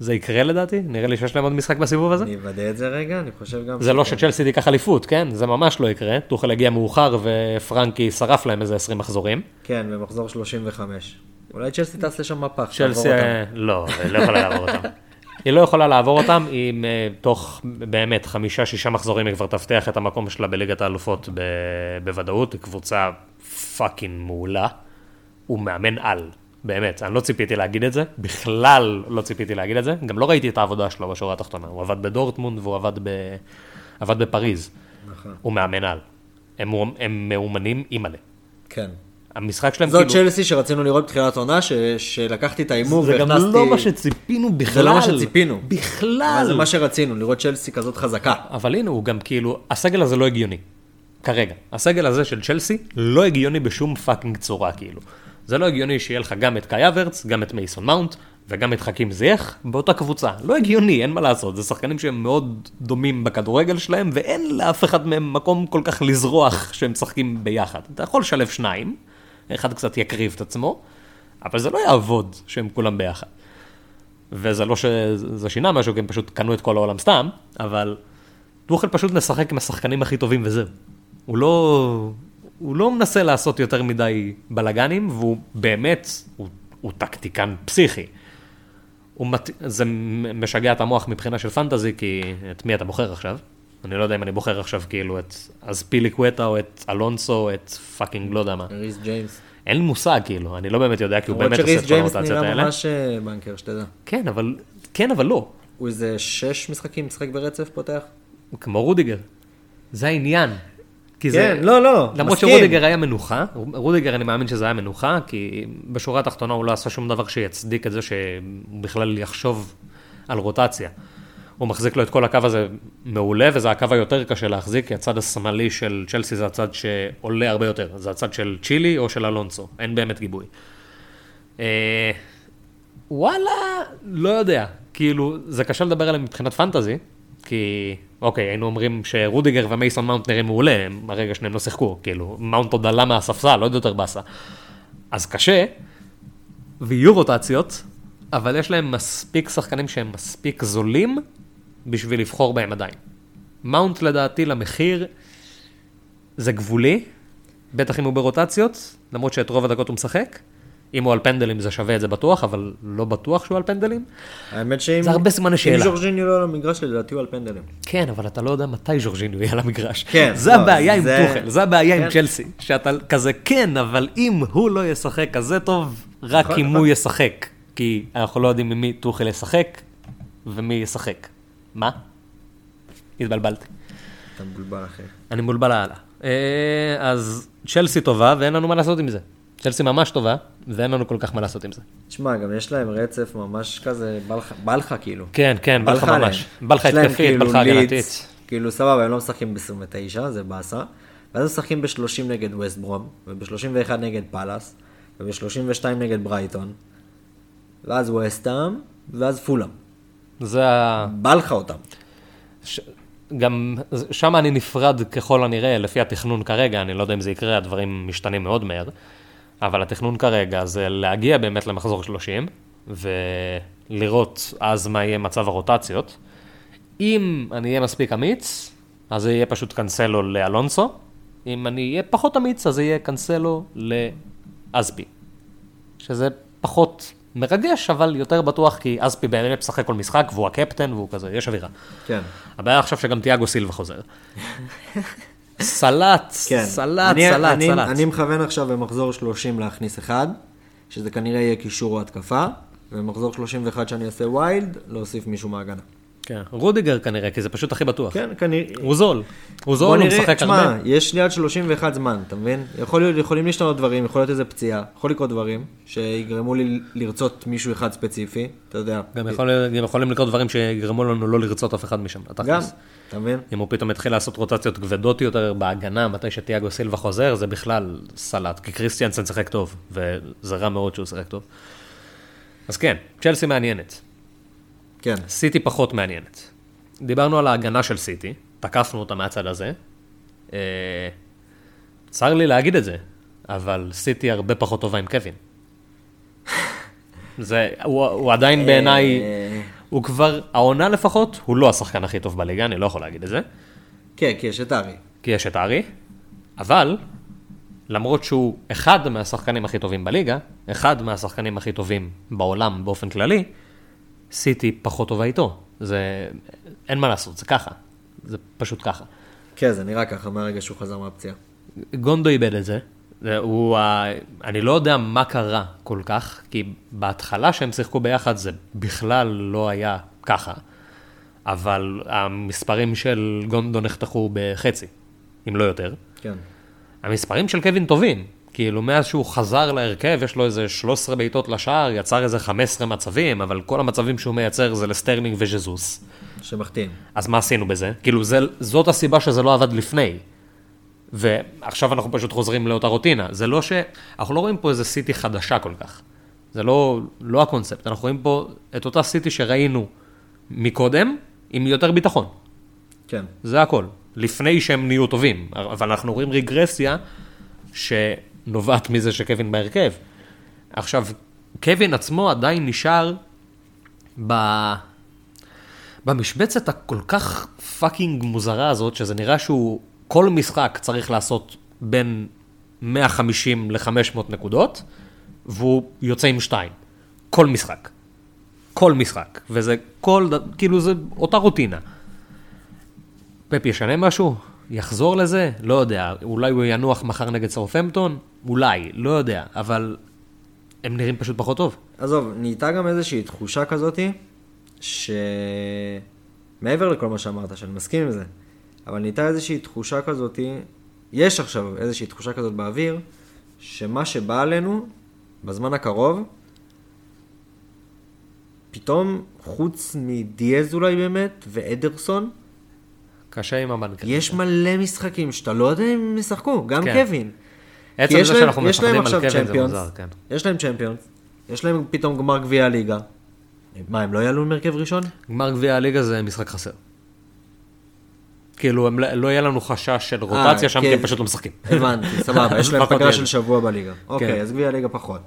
זה יקרה לדעתי, נראה לי שיש להם עוד משחק בסיבוב הזה. אני אוודא את זה רגע, אני חושב גם... זה לא. שצ'לסי תיקח אליפות, כן? זה ממש לא יקרה. טוחל הגיע מאוחר ופרנקי שרף להם איזה 20 מחזורים. כן, במחזור 35. אולי צ'לסי טס לשם מהפך, צ'לסי. אה, לא, היא לא יכולה לעבור אותם. היא לא יכולה לעבור אותם, אם אה, תוך באמת חמישה-שישה מחזורים היא כבר תבטיח את המקום שלה בליגת האלופות בוודאות. היא קבוצה fucking מעולה. הוא מאמן על, באמת. אני לא ציפיתי להגיד את זה, בכלל לא ציפיתי להגיד את זה. גם לא ראיתי את העבודה שלו בשורה התחתונה. הוא עבד בדורטמונד והוא עבד, ב... עבד בפריז. נכון. הוא מאמן על. הם, הם מאומנים אימא'לה. כן. המשחק שלהם זאת צ'לסי שרצינו לראות בתחילת עונה, ש- שלקחתי את ההימור זה גם והכנסתי... לא מה שציפינו בכלל. זה לא מה שציפינו. בכלל. אבל זה מה שרצינו, לראות צ'לסי כזאת חזקה. אבל הנה, הוא גם כאילו, הסגל הזה לא הגיוני. כרגע. הסגל הזה של צ'לסי לא הגיוני בשום fucking צורה, כאילו. זה לא הגיוני שיהיה לך גם את קאי אברץ, גם את מייסון מאונט, וגם את חכים זייח באותה קבוצה. לא הגיוני, אין מה לעשות. זה שחקנים שהם מאוד דומים בכדורגל שלהם, ואין לאף אחד מהם מקום כל כך לזרוח שהם משחקים ביחד. אתה יכול לשלב שניים, אחד קצת יקריב את עצמו, אבל זה לא יעבוד שהם כולם ביחד. וזה לא שזה שינה משהו, כי הם פשוט קנו את כל העולם סתם, אבל טוחל פשוט משחק עם השחקנים הכי טובים וזהו. הוא לא, הוא לא מנסה לעשות יותר מדי בלאגנים, והוא באמת, הוא, הוא טקטיקן פסיכי. הוא מת... זה משגע את המוח מבחינה של פנטזי, כי את מי אתה בוחר עכשיו? אני לא יודע אם אני בוחר עכשיו כאילו את אז פילי קווטה או את אלונסו את פאקינג לא יודע מה. ריס ג'יימס. אין לי מושג כאילו, אני לא באמת יודע, כי הוא למרות באמת עושה שריס את כל ג'יימס הרוטציות נראה האלה. ממש אה, בנקר, שתדע. כן, אבל, כן, אבל לא. הוא איזה שש משחקים משחק ברצף פותח? כמו רודיגר. זה העניין. כי זה... כן, לא, לא, למרות מסכים. שרודיגר היה מנוחה, רודיגר אני מאמין שזה היה מנוחה, כי בשורה התחתונה הוא לא עשה שום דבר שיצדיק את זה שהוא בכלל יחשוב על רוטציה. הוא מחזיק לו את כל הקו הזה מעולה, וזה הקו היותר קשה להחזיק, כי הצד השמאלי של צ'לסי זה הצד שעולה הרבה יותר. זה הצד של צ'ילי או של אלונסו, אין באמת גיבוי. אה, וואלה, לא יודע. כאילו, זה קשה לדבר עליהם מבחינת פנטזי, כי, אוקיי, היינו אומרים שרודיגר ומייסון מאונט נראים מעולה, הם הרגע שניהם לא שיחקו, כאילו, מאונט עוד עלה מהספסל, לא עוד יותר באסה. אז קשה, ויהיו רוטציות, אבל יש להם מספיק שחקנים שהם מספיק זולים בשביל לבחור בהם עדיין. מאונט לדעתי למחיר זה גבולי, בטח אם הוא ברוטציות, למרות שאת רוב הדקות הוא משחק. אם הוא על פנדלים זה שווה את זה בטוח, אבל לא בטוח שהוא על פנדלים. האמת שאם... זה הרבה סימני שאלה. אם ז'ורג'יניו לא על המגרש, לדעתי הוא על פנדלים. כן, אבל אתה לא יודע מתי ז'ורג'יניו יהיה על המגרש. כן, זה לא, הבעיה עם זה- טוחל, זה הבעיה עם כן. צ'לסי. שאתה כזה כן, אבל אם הוא לא ישחק כזה טוב, רק נכון, אם נכון. הוא ישחק. כי אנחנו לא יודעים עם מי טוחל ישחק ומי ישחק. מה? התבלבלתי. אתה מבולבל אחי. אני מבולבל הלאה. אה, אז צ'לסי טובה ואין לנו מה לעשות עם זה. צ'לסי ממש טובה ואין לנו כל כך מה לעשות עם זה. תשמע, גם יש להם רצף ממש כזה, בא לך- כאילו. כן, כן, בא לך. ממש. בא לך התקפית, בא כאילו לך הגנתית. כאילו סבבה, הם לא משחקים ב-29, זה באסה. ואז משחקים ב-30 נגד ווסט ברום, וב-31 נגד פאלאס, וב-32 נגד ברייטון, ואז ווסטהאם, ואז פולאם. זה ה... בא לך אותם. ש... גם שם אני נפרד ככל הנראה, לפי התכנון כרגע, אני לא יודע אם זה יקרה, הדברים משתנים מאוד מהר, אבל התכנון כרגע זה להגיע באמת למחזור 30, ולראות אז מה יהיה מצב הרוטציות. אם אני אהיה מספיק אמיץ, אז זה יהיה פשוט קנסלו לאלונסו, אם אני אהיה פחות אמיץ, אז זה יהיה קנסלו לאזפי. שזה פחות מרגש, אבל יותר בטוח, כי אזפי באמת משחק כל משחק, והוא הקפטן, והוא כזה, יש אווירה. כן. הבעיה עכשיו שגם תיאגו סילבה חוזר. סלט, כן. סלט, אני, סלט, אני, סלט. אני מכוון עכשיו במחזור 30 להכניס אחד, שזה כנראה יהיה קישור או התקפה, ובמחזור 31 שאני אעשה ויילד, להוסיף מישהו מההגנה. כן, רודיגר כנראה, כי זה פשוט הכי בטוח. כן, כנראה... הוא זול. הוא בוא זול, הוא נראה, משחק תשמע, הרבה. יש לי עד 31 זמן, אתה מבין? יכול להיות, יכולים להשתנות דברים, יכול להיות איזה פציעה, יכול לקרות דברים, שיגרמו לי לרצות מישהו אחד ספציפי, אתה יודע. גם יכול- גם יכולים לקרות דברים שיגרמו לנו לא לרצות אף אחד משם. גם, תכלס. אתה מבין? אם הוא פתאום יתחיל לעשות רוטציות כבדות יותר בהגנה, מתי שתיאגו סילבה חוזר, זה בכלל סלט, כי קריסטיאנסן שיחק טוב, וזה רע מאוד שהוא שיחק טוב. אז כן, צ'לסי מעניינת. כן. סיטי פחות מעניינת. דיברנו על ההגנה של סיטי, תקפנו אותה מהצד הזה. אה, צר לי להגיד את זה, אבל סיטי הרבה פחות טובה עם קווין. זה, הוא, הוא עדיין בעיניי, אה, הוא כבר, העונה לפחות, הוא לא השחקן הכי טוב בליגה, אני לא יכול להגיד את זה, כן, כי יש את ארי. כי יש את ארי, אבל למרות שהוא אחד מהשחקנים הכי טובים בליגה, אחד מהשחקנים הכי טובים בעולם באופן כללי, סיטי פחות טובה איתו. זה, אין מה לעשות, זה ככה. זה פשוט ככה. כן, זה נראה ככה מהרגע שהוא חזר מהפציעה. גונדו איבד את זה. הוא, אני לא יודע מה קרה כל כך, כי בהתחלה שהם שיחקו ביחד זה בכלל לא היה ככה, אבל המספרים של גונדו נחתכו בחצי, אם לא יותר. כן. המספרים של קווין טובים, כאילו מאז שהוא חזר להרכב, יש לו איזה 13 בעיטות לשער, יצר איזה 15 מצבים, אבל כל המצבים שהוא מייצר זה לסטרלינג וז'זוס. שמחטיאים. אז מה עשינו בזה? כאילו, זה, זאת הסיבה שזה לא עבד לפני. ועכשיו אנחנו פשוט חוזרים לאותה רוטינה. זה לא ש... אנחנו לא רואים פה איזה סיטי חדשה כל כך. זה לא, לא הקונספט. אנחנו רואים פה את אותה סיטי שראינו מקודם, עם יותר ביטחון. כן. זה הכל. לפני שהם נהיו טובים. אבל אנחנו רואים רגרסיה שנובעת מזה שקווין בהרכב. עכשיו, קווין עצמו עדיין נשאר ב... במשבצת הכל כך fucking מוזרה הזאת, שזה נראה שהוא כל משחק צריך לעשות בין 150 ל-500 נקודות, והוא יוצא עם שתיים. כל משחק. כל משחק. וזה כל, כאילו זה אותה רוטינה. פפ ישנה משהו? יחזור לזה? לא יודע. אולי הוא ינוח מחר נגד סרפמפטון? אולי, לא יודע. אבל הם נראים פשוט פחות טוב. עזוב, נהייתה גם איזושהי תחושה כזאתי, שמעבר לכל מה שאמרת, שאני מסכים עם זה, אבל נהייתה איזושהי תחושה כזאתי, יש עכשיו איזושהי תחושה כזאת באוויר, שמה שבא עלינו, בזמן הקרוב, פתאום, חוץ מדיאז אולי באמת, ואדרסון, קשה עם המנכ"ל. יש מלא משחקים שאתה לא יודע אם הם ישחקו, גם כן. קווין. עצם זה להם- שאנחנו יש להם מפחדים על קווין זה צ'מפיונס. מוזר, כן. יש להם צ'מפיונס, יש להם פתאום גמר גביע הליגה. מה, הם לא יעלו עם הרכב ראשון? גמר גביע הליגה זה משחק חסר. כאילו, הם לא לא יהיה לנו חשש של רוטציה שם, כן. כי הם פשוט לא משחקים. הבנתי, סבבה, יש להם פגרה של. שבוע בליגה. כן. אוקיי, אז גביע הליגה פחות.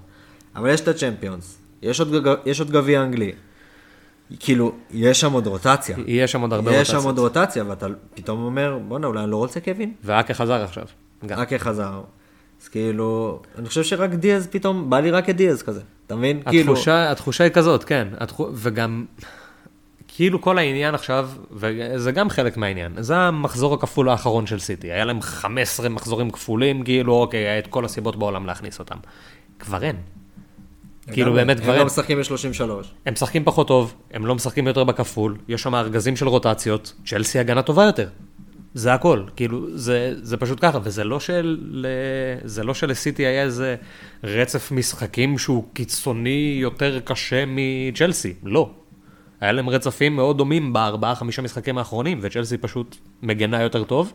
אבל יש את הצ'מפיונס, יש עוד גג- יש עוד גביע אנגלי. כאילו, יש שם עוד רוטציה. יהיה שם עוד הרבה יש שם. עוד רוטציה, ואתה פתאום אומר, בואנה, אולי אני לא רוצה קווין? ואקה חזר עכשיו. גם. רק חזר. אז כאילו, אני חושב שרק דיאז פתאום, בא לי רק את דיאז כזה. אתה מבין? כאילו, התחושה, התחושה היא כזאת, כן. התחו... וגם, כאילו כל העניין עכשיו, וזה גם חלק מהעניין, זה המחזור הכפול האחרון של סיטי. היה להם 15 מחזורים כפולים, כאילו, אוקיי, היה את כל הסיבות בעולם להכניס אותם. כבר אין. כאילו באמת כבר הם. לא משחקים ב-33. הם משחקים פחות טוב, הם לא משחקים יותר בכפול, יש שם ארגזים של רוטציות, צ'לסי הגנה טובה יותר. זה הכל, כאילו, זה, זה פשוט ככה, וזה לא, של, זה לא שלסיטי היה איזה רצף משחקים שהוא קיצוני יותר קשה מצ'לסי, לא. היה להם רצפים מאוד דומים בארבעה, חמישה משחקים האחרונים, וצ'לסי פשוט מגנה יותר טוב.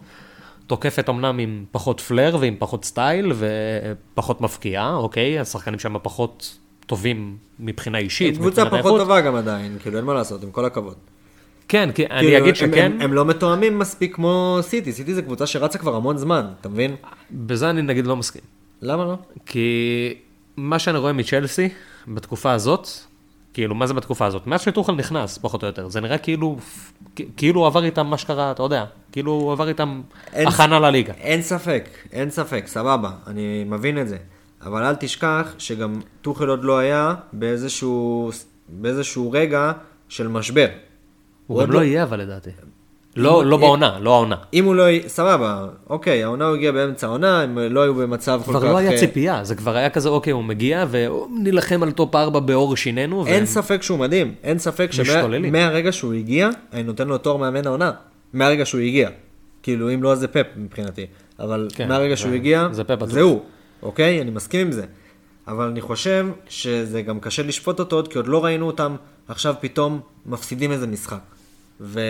תוקפת אמנם עם פחות פלר ועם פחות סטייל ופחות מבקיעה, אוקיי? השחקנים שם פחות טובים מבחינה אישית. קבוצה מבחינת פחות. טובה גם עדיין, כאילו אין מה לעשות, עם כל הכבוד. כן, כי אני כאילו, אגיד הם- שכן, הם, הם לא מתואמים מספיק כמו סיטי, סיטי זה קבוצה שרצה כבר המון זמן, אתה מבין? בזה אני נגיד לא מסכים. למה לא? כי מה שאני רואה מצ'לסי בתקופה הזאת, כאילו, מה זה בתקופה הזאת? מאז שטוחל נכנס, פחות או יותר, זה נראה כאילו, כאילו הוא עבר איתם מה שקרה, אתה יודע, כאילו הוא עבר איתם אין- הכנה לליגה. אין ספק, אין ספק, סבבה, אני מבין את זה. אבל אל תשכח שגם טוחל עוד לא היה באיזשהו, באיזשהו רגע של משבר. הוא גם לא יהיה אבל לדעתי. לא, לא בעונה, לא העונה. אם הוא לא... יהיה- סבבה, אוקיי, העונה הוא הגיע באמצע העונה, הם לא היו במצב כל כך... כבר לא היה אה, ציפייה, זה כבר היה כזה, אוקיי, הוא מגיע ונילחם על top 4 בעור שינינו. אין והם- ספק שהוא מדהים, אין ספק. שמהרגע שהוא הגיע, אני נותן לו תואר מאמן העונה. מהרגע שהוא הגיע. כאילו, אם לא, אז זה פפ מבחינתי. אבל כן, מהרגע שהוא הגיע. זה הוא, אוקיי? אני מסכים עם זה. אבל אני חושב שזה גם קשה לשפוט אותו עוד, כי עוד לא ראינו אותם עכשיו פתאום מפסידים איזה משחק. ו...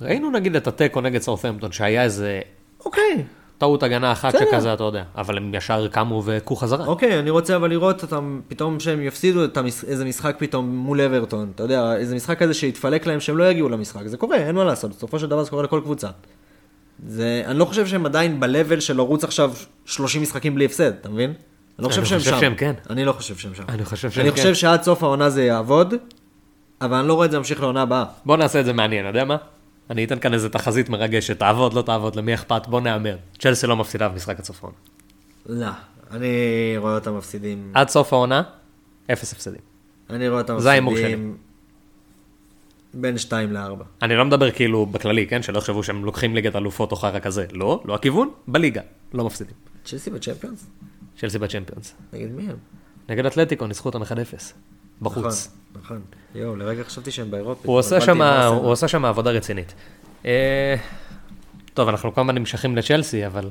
ראינו נגיד את התיקו נגד סאות'המפטון, שהיה איזה אוקיי, טעות הגנה אחת בסדר. שכזה, אתה יודע, אבל הם ישר קמו והכו חזרה. אוקיי, אני רוצה אבל לראות אותם, פתאום שהם יפסידו המש... איזה משחק פתאום מול אברטון, אתה יודע, איזה משחק כזה שיתפלק להם שהם לא יגיעו למשחק, זה קורה, אין מה לעשות, בסופו של דבר זה קורה לכל קבוצה. זה, אני לא חושב שהם עדיין ב-level של לרוץ עכשיו 30 משחקים בלי הפסד, אתה מבין? אני לא חושב אני שהם חושב שם. שהם כן. אני לא חושב שהם שם. אני חושב שהם אני כן. חושב שעד סוף העונה זה יעבוד, אבל אני לא רואה את זה ממשיך לעונה הבאה. בוא נעשה את זה מעניין, אתה יודע מה? אני אתן כאן איזה תחזית מרגשת, תעבוד, לא תעבוד, למי אכפת, בוא נהמר. צ'לסי לא מפסידה במשחק הצפון. לא, אני רואה אותם מפסידים, עד סוף העונה, אפס הפסדים. אני רואה אותם זה ההימור שלי. מפסידים בין 2 ל-4. אני לא מדבר כאילו בכללי, כן? שלא יחשבו שהם לוקחים ליגת אלופות או חרא כזה. לא, לא הכיוון, בליגה, לא מפסידים. צ'לסי בצ'מפיונס? צ'לסי בצ'מפיונס. נגד מי הם? נגד אתלטיקו ניסחו אותם 1-0. בחוץ. נכון, נכון. יואו, לרגע חשבתי שהם באירופה. הוא עושה שם. הוא עושה שם עבודה רצינית. אה, טוב, אנחנו הזמן נמשכים לצ'לסי, אבל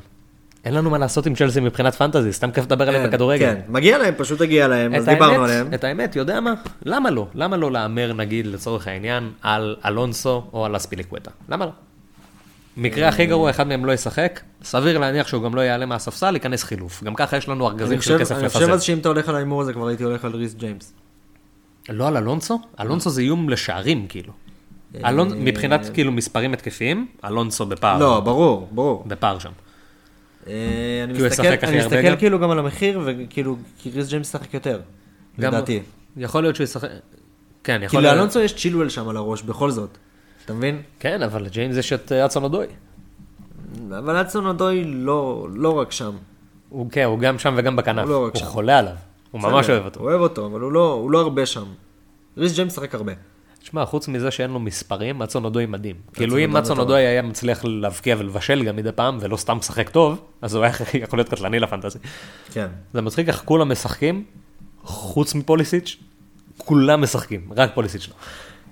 אין לנו מה לעשות עם צ'לסי מבחינת פנטזי, סתם כיף לדבר עליהם כן, בכדורגל. כן, מגיע להם, פשוט הגיע להם, אז דיברנו עליהם. את האמת, יודע מה? למה לא? למה לא להמר, נגיד, לצורך העניין, על אלונסו או על אספיליקווטה? למה לא? מקרה הכי גרוע, אחד מהם לא ישחק, סביר להניח שהוא גם לא יעלה מהספסל, ייכנס חילוף. גם ככה יש לנו ארגזים של כסף אני חושב לפזר. אז שאם אתה הולך על ההימור הזה, כבר הייתי הולך על ריס ג'יימס. לא על אלונסו? אלונסו זה איום לשערים, כאילו. אלון, מבחינת כאילו מספרים התקפיים, אלונסו בפער. לא, ברור, ברור. בפער שם. אה, אני כי הוא מסתכל- אני מסתכל גם? כאילו גם על המחיר, וכאילו, כי ריס ג'יימס ישחק יותר, גם- לדעתי. יכול להיות שהוא ישחק... כן, יכול כאילו להיות. לאלונסו יש צ'ילואל שם על הראש, בכל זאת. אתה מבין? כן, אבל לג'יימס יש את אה, האדסון אודוי. אבל האדסון אודוי לא לא רק שם. הוא כן, הוא גם שם וגם בכנף. הוא לא רק הוא שם. חולה עליו. הוא ממש אוהב אותו. הוא אוהב אותו, אבל הוא לא הוא לא הרבה שם. ריס ג'יימס משחק הרבה. תשמע, חוץ מזה שאין לו מספרים, האדסון אודוי מדהים. כאילו אם האדסון. אודוי היה מצליח להבקיע ולבשל גם מדי פעם, ולא סתם משחק טוב, אז הוא היה יכול להיות קטלני לפנטזי. כן. זה מצחיק איך כולם משחקים, חוץ מפוליסיץ', כולם משחקים, רק פוליסיץ' לא.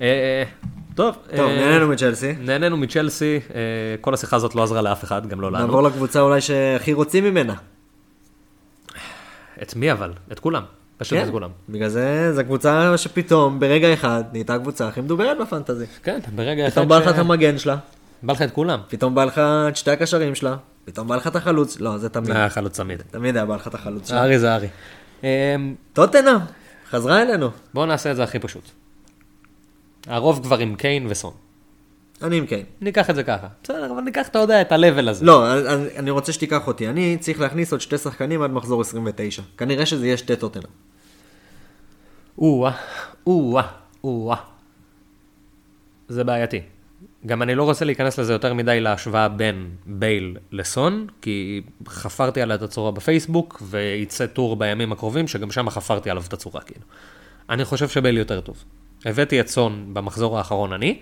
אה, טוב, טוב, אה, נהנינו מצ'לסי. נהנינו מצ'לסי, אה, כל השיחה הזאת לא עזרה לאף אחד, גם לא לנו. נעבור לקבוצה אולי שהכי רוצים ממנה. את מי אבל? את כולם. פשוט כן, את כולם. בגלל זה, זו קבוצה שפתאום, ברגע אחד, נהייתה הקבוצה הכי מדוברת בפנטזי. כן, ברגע אחד פתאום בא לך את המגן שלה, בא לך את כולם. פתאום בא לך את שתי הקשרים שלה, פתאום בא לך את החלוץ, לא, זה תמיד, היה חלוץ צמיד. תמיד היה בא לך את החלוץ שלה. ארי זה ארי. אמ, טוטנאם, חזרה אלינו. בואו נעשה את זה הכי פשוט. הרוב כבר עם קיין וסון. אני עם קיין. ניקח את זה ככה. בסדר, אבל ניקח, אתה יודע, את ה-level הזה. לא, אני רוצה שתיקח אותי, אני צריך להכניס עוד שתי שחקנים עד מחזור 29. כנראה שזה יהיה שתי טוטנאם. או-אה, או-אה, או-אה. זה בעייתי. גם אני לא רוצה להיכנס לזה יותר מדי להשוואה בין בייל לסון, כי חפרתי עליה את הצורה בפייסבוק, וייצא טור בימים הקרובים, שגם שם חפרתי עליו את הצורה, כאילו. אני חושב שבייל יותר טוב. הבאתי את סון במחזור האחרון אני,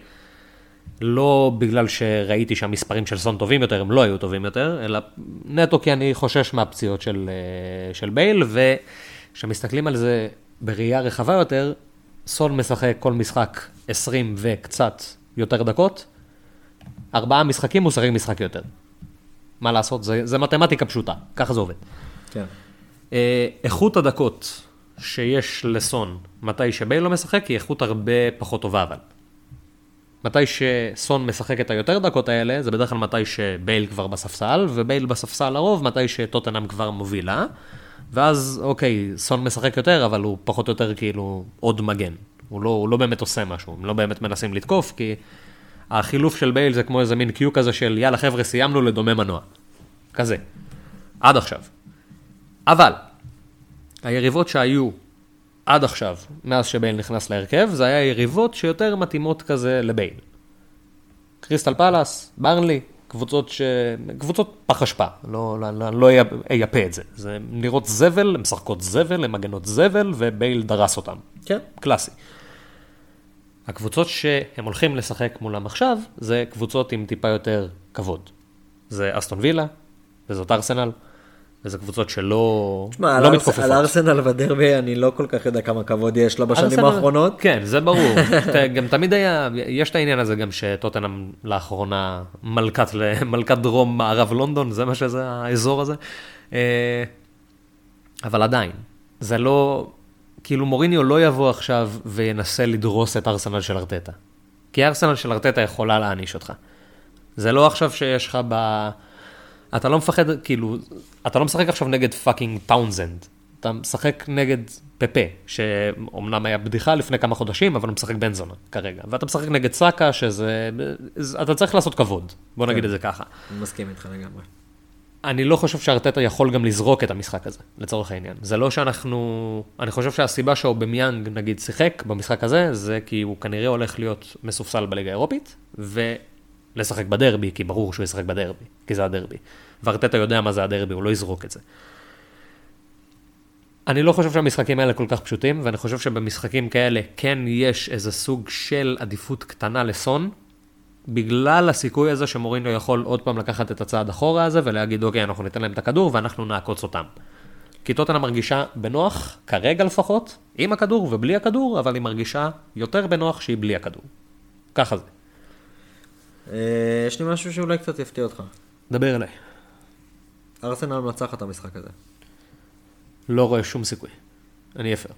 לא בגלל שראיתי שהמספרים של סון טובים יותר, הם לא היו טובים יותר, אלא נטו כי אני חושש מהפציעות של, אה, של בייל, וכשמסתכלים על זה בראייה רחבה יותר, סון משחק כל משחק 20 וקצת יותר דקות, ארבעה משחקים הוא שחק משחק יותר. מה לעשות, זה, זה מתמטיקה פשוטה, ככה זה עובד. כן. אה, איכות הדקות שיש לסון מתי שבייל לא משחק, היא איכות הרבה פחות טובה אבל. מתי שסון משחק את היותר דקות האלה, זה בדרך כלל מתי שבייל כבר בספסל, ובייל בספסל לרוב, מתי שטוטנאם כבר מובילה. ואז, אוקיי, סון משחק יותר, אבל הוא פחות או יותר כאילו עוד מגן. הוא לא, הוא לא באמת עושה משהו, הם לא באמת מנסים לתקוף, כי החילוף של בייל זה כמו איזה מין קיו כזה של יאללה חבר'ה, סיימנו לדומה מנוע. כזה. עד עכשיו. אבל, היריבות שהיו עד עכשיו, מאז שבייל נכנס להרכב, זה היה יריבות שיותר מתאימות כזה לבייל. קריסטל פלאס, ברנלי, קבוצות ש... קבוצות פח אשפה, לא, לא, לא, לא אייפה את זה. זה נראות זבל, הן משחקות זבל, הן מגנות זבל, ובייל דרס אותן. כן. קלאסי. הקבוצות שהם הולכים לשחק מולם עכשיו, זה קבוצות עם טיפה יותר כבוד. זה אסטון וילה, וזאת ארסנל, וזה קבוצות שלא תשמע, לא מתכופפות. על ארסנל בדרבי אני לא כל כך יודע כמה כבוד יש לו בשנים ארסנל- האחרונות. כן, זה ברור. גם תמיד היה, יש את העניין הזה גם שטוטנאם לאחרונה מלכת, מלכת דרום מערב לונדון, זה מה שזה האזור הזה. אה, אבל עדיין, זה לא, כאילו מוריניו לא יבוא עכשיו וינסה לדרוס את ארסנל של ארטטה. כי ארסנל של ארטטה יכולה להעניש אותך. זה לא עכשיו שיש לך ב... אתה לא מפחד, כאילו, אתה לא משחק עכשיו נגד fucking טאונזנד. אתה משחק נגד פפה, שאומנם היה בדיחה לפני כמה חודשים, אבל הוא משחק בן זונה כרגע. ואתה משחק נגד סאקה, שזה... אתה צריך לעשות כבוד, בוא נגיד כן. את זה ככה. אני מסכים איתך לגמרי. אני לא חושב שארטטה יכול גם לזרוק את המשחק הזה, לצורך העניין. זה לא שאנחנו... אני חושב שהסיבה שאובמיאנג, נגיד, שיחק במשחק הזה, זה כי הוא כנראה הולך להיות מסופסל בליגה האירופית, ולשחק בדרבי, כי ברור שהוא ישחק בדרבי, כי זה הדרבי. וארטטה יודע מה זה הדרבי, הוא לא יזרוק את זה. אני לא חושב שהמשחקים האלה כל כך פשוטים, ואני חושב שבמשחקים כאלה כן יש איזה סוג של עדיפות קטנה לסון, בגלל הסיכוי הזה שמוריניו יכול עוד פעם לקחת את הצעד אחורה הזה ולהגיד, אוקיי, אנחנו ניתן להם את הכדור ואנחנו נעקוץ אותם. כי טוטנה מרגישה בנוח, כרגע לפחות, עם הכדור ובלי הכדור, אבל היא מרגישה יותר בנוח שהיא בלי הכדור. ככה זה. אה, יש לי משהו שאולי קצת יפתיע אותך. דבר אליי. ארסנל מנצחת את המשחק הזה. לא רואה שום סיכוי. אני אפר.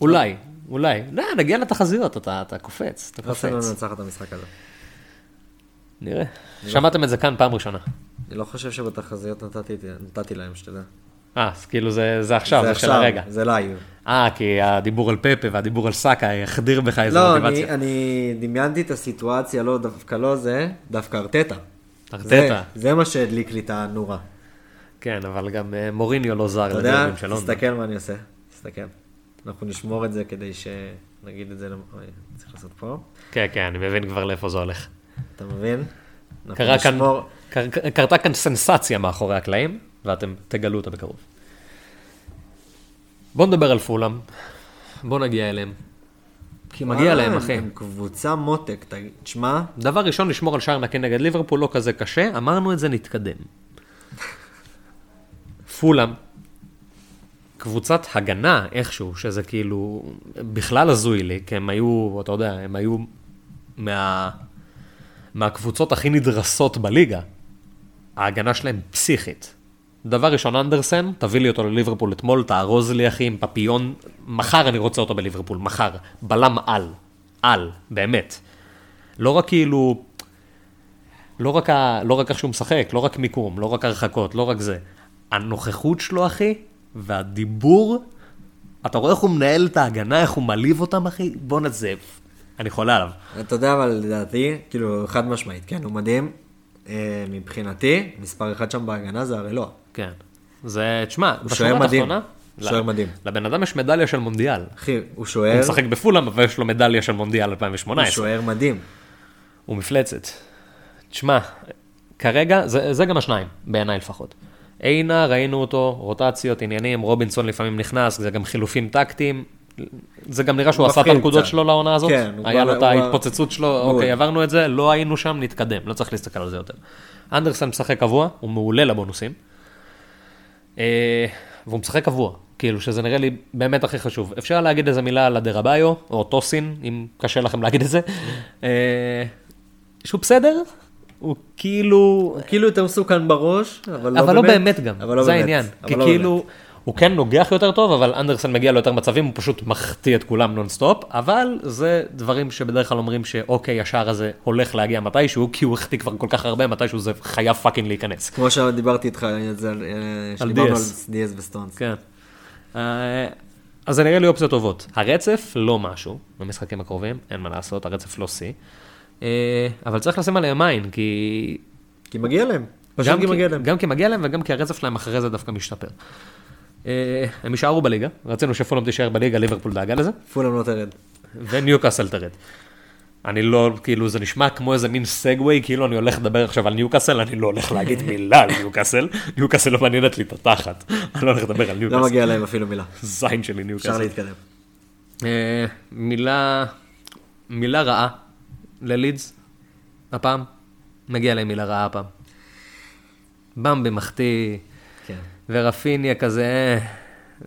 אולי, אולי. לא, נגיע לתחזיות, אתה, אתה קופץ, אתה ארסנל קופץ. מנצחת את המשחק הזה. נראה. שמעתם את זה כאן פעם ראשונה. אני לא חושב שבתחזיות נתתי, נתתי להם, שתדע. אה, אז כאילו זה, זה עכשיו, זה, של הרגע. זה live. אה, כי הדיבור על פפה והדיבור על סאקה החדיר בך איזו לא, מוטיבציה. אני, אני דמיינתי את הסיטואציה, לא, דווקא לא זה, דווקא ארטטה. ארטטה. זה, זה מה שהדליק לי את הנורה. כן, אבל גם אה, מוריניו לא זר אתה יודע, לדרבים של לונדון. תסתכל מה אני עושה, תסתכל. אנחנו נשמור את זה כדי שנגיד את זה, אוי, צריך לעשות פה, כן, כן, אני מבין כבר לאיפה זה הולך. אתה מבין? קרה כאן, נשמור- קר, קרתה כאן סנסציה מאחורי הקלעים, ואתם תגלו אותה בקרוב. בואו נדבר על פולאם, בואו נגיע אליהם. כי מגיע להם, הם- אחי. הם קבוצה מותק, תגיד, שמע, דבר ראשון, לשמור על שער נקי נגד ליברפול לא כזה קשה, אמרנו את זה, נתקדם. פולאם, קבוצת הגנה איכשהו, שזה כאילו בכלל הזוי לי, כי הם היו, אתה יודע, הם היו מה, מהקבוצות הכי נדרסות בליגה. ההגנה שלהם פסיכית. דבר ראשון, אנדרסן, תביא לי אותו לליברפול אתמול, תארוז לי אחי עם פפיון, מחר אני רוצה אותו בליברפול, מחר. בלם על, על, באמת. לא רק כאילו, לא רק, ה, לא רק איך שהוא משחק, לא רק מיקום, לא רק הרחקות, לא רק זה. הנוכחות שלו, אחי, והדיבור, אתה רואה איך הוא מנהל את ההגנה, איך הוא מעליב אותם, אחי? בוא נזב. אני חולה עליו. אתה יודע, אבל לדעתי, כאילו, חד משמעית, כן, הוא מדהים. אה, מבחינתי, מספר אחד שם בהגנה זה הרי לא. כן. זה, תשמע, הוא בשורה. התחתונה, שוער מדהים. לבן אדם יש מדליה של מונדיאל. אחי, הוא הוא שוער, משחק בפולאם, אבל יש לו מדליה של מונדיאל הוא 2018. שוער מדהים. הוא מפלצת. תשמע, כרגע, זה, זה גם השניים, בעיניי לפחות. עינה, ראינו אותו, רוטציות, עניינים, רובינסון לפעמים נכנס, זה גם חילופים טקטיים. זה גם נראה שהוא הוא עשה את הנקודות קצת. שלו לעונה הזאת. כן, הוא היה לו את הוא- ההתפוצצות שלו, הוא- אוקיי, עברנו את זה, לא היינו שם, נתקדם, לא צריך להסתכל על זה יותר. אנדרסן משחק קבוע, הוא מעולה לבונוסים. אה, והוא משחק קבוע, כאילו שזה נראה לי באמת הכי חשוב. אפשר להגיד איזה מילה על אדרביו, או טוסין, אם קשה לכם להגיד את זה. אה, שהוא בסדר, הוא כאילו, הוא כאילו יותר מסוכן בראש, אבל לא באמת. אבל לא באמת גם, לא זה. העניין. כי לא כאילו, הוא כן נוגח יותר טוב, אבל אנדרסן מגיע ליותר מצבים, הוא פשוט מחטיא את כולם נונסטופ, אבל זה דברים שבדרך כלל אומרים שאוקיי, השער הזה הולך להגיע מתישהו, כי הוא החטיא כבר כל כך הרבה, מתישהו זה חייב fucking להיכנס. כמו שדיברתי איתך על זה, על- אה, שדיברנו על. דיאז וסטונס. כן. אה, אז זה נראה לי אופציות טובות. הרצף לא משהו, במשחקים הקרובים, אין מה לעשות, הרצף לא שיא. אה, אבל צריך לשים עליהם עין, כי... כי מגיע להם. פשוט כי מגיע להם. גם כי מגיע להם וגם כי הרצף שלהם אחרי זה דווקא משתפר. אה, הם יישארו בליגה, רצינו שפולאם תישאר בליגה, ליברפול דאגה לזה, פולאם לא תרד. וניוקאסל תרד. אני לא, כאילו, זה נשמע כמו איזה מין סגווי, כאילו אני הולך לדבר עכשיו על ניוקאסל, אני לא הולך להגיד מילה על ניוקאסל, ניוקאסל לא מעניינת לי את התחת, אני לא הולך לדבר על לא ניוקאסל, מגיע להם אפילו מילה. זין שלי אפשר ניוקאסל. להתקדם. אה, מילה, מילה רעה ללידס, הפעם, מגיע להם מילה רעה הפעם. במבי מחטיא. ורפיניה כזה, אה,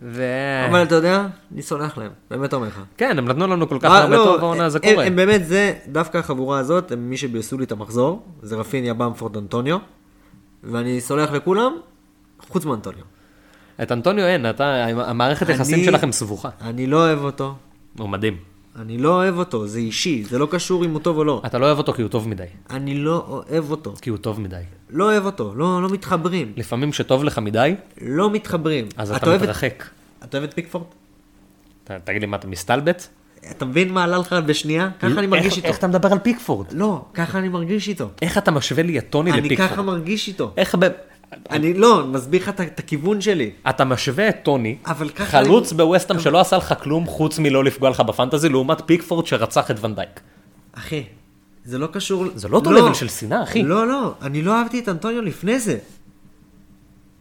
ו... אבל אתה יודע, אני סולח להם, באמת אומר לך. כן, הם נתנו לנו כל כך אה, הרבה לא, טוב בעונה, זה הם- קורה. הם באמת, זה, דווקא החבורה הזאת, הם מי שביסו לי את המחזור, זה רפיניה, במפורד, אנטוניו, ואני סולח לכולם, חוץ מאנטוניו. את אנטוניו אין, אתה, המערכת היחסים שלכם סבוכה. אני לא אוהב אותו, הוא מדהים. אני לא אוהב אותו, זה אישי, זה לא קשור אם הוא טוב או לא. אתה לא אוהב אותו כי הוא טוב מדי. אני לא אוהב אותו. כי הוא טוב מדי. לא אוהב אותו, לא, לא מתחברים. לפעמים כשטוב לך מדי, לא מתחברים. אז אתה את- מתרחק. אתה אוהב את פיקפורד? ת- תגיד לי, מה, אתה מסתלבט? אתה מבין מה עלה לך בשנייה? ככה אני מרגיש איך- איתו. איך אתה מדבר על פיקפורד? לא, ככה אני מרגיש איתו. איך אתה משווה לי את טוני אני ככה לפיקפורד? מרגיש איתו. איך ב... אני לא, אני מסביר לך את- הכיוון שלי. אתה משווה את טוני, חלוץ בווסטהאם שלא עשה לך כלום חוץ מלא לפגוע לך בפנטזי, לעומת פיקפורד שרצח את ונדייק. אחי, זה לא קשור... זה לא אותו level של שנאה, אחי. לא, לא, אני לא אהבתי את אנטוניו לפני זה.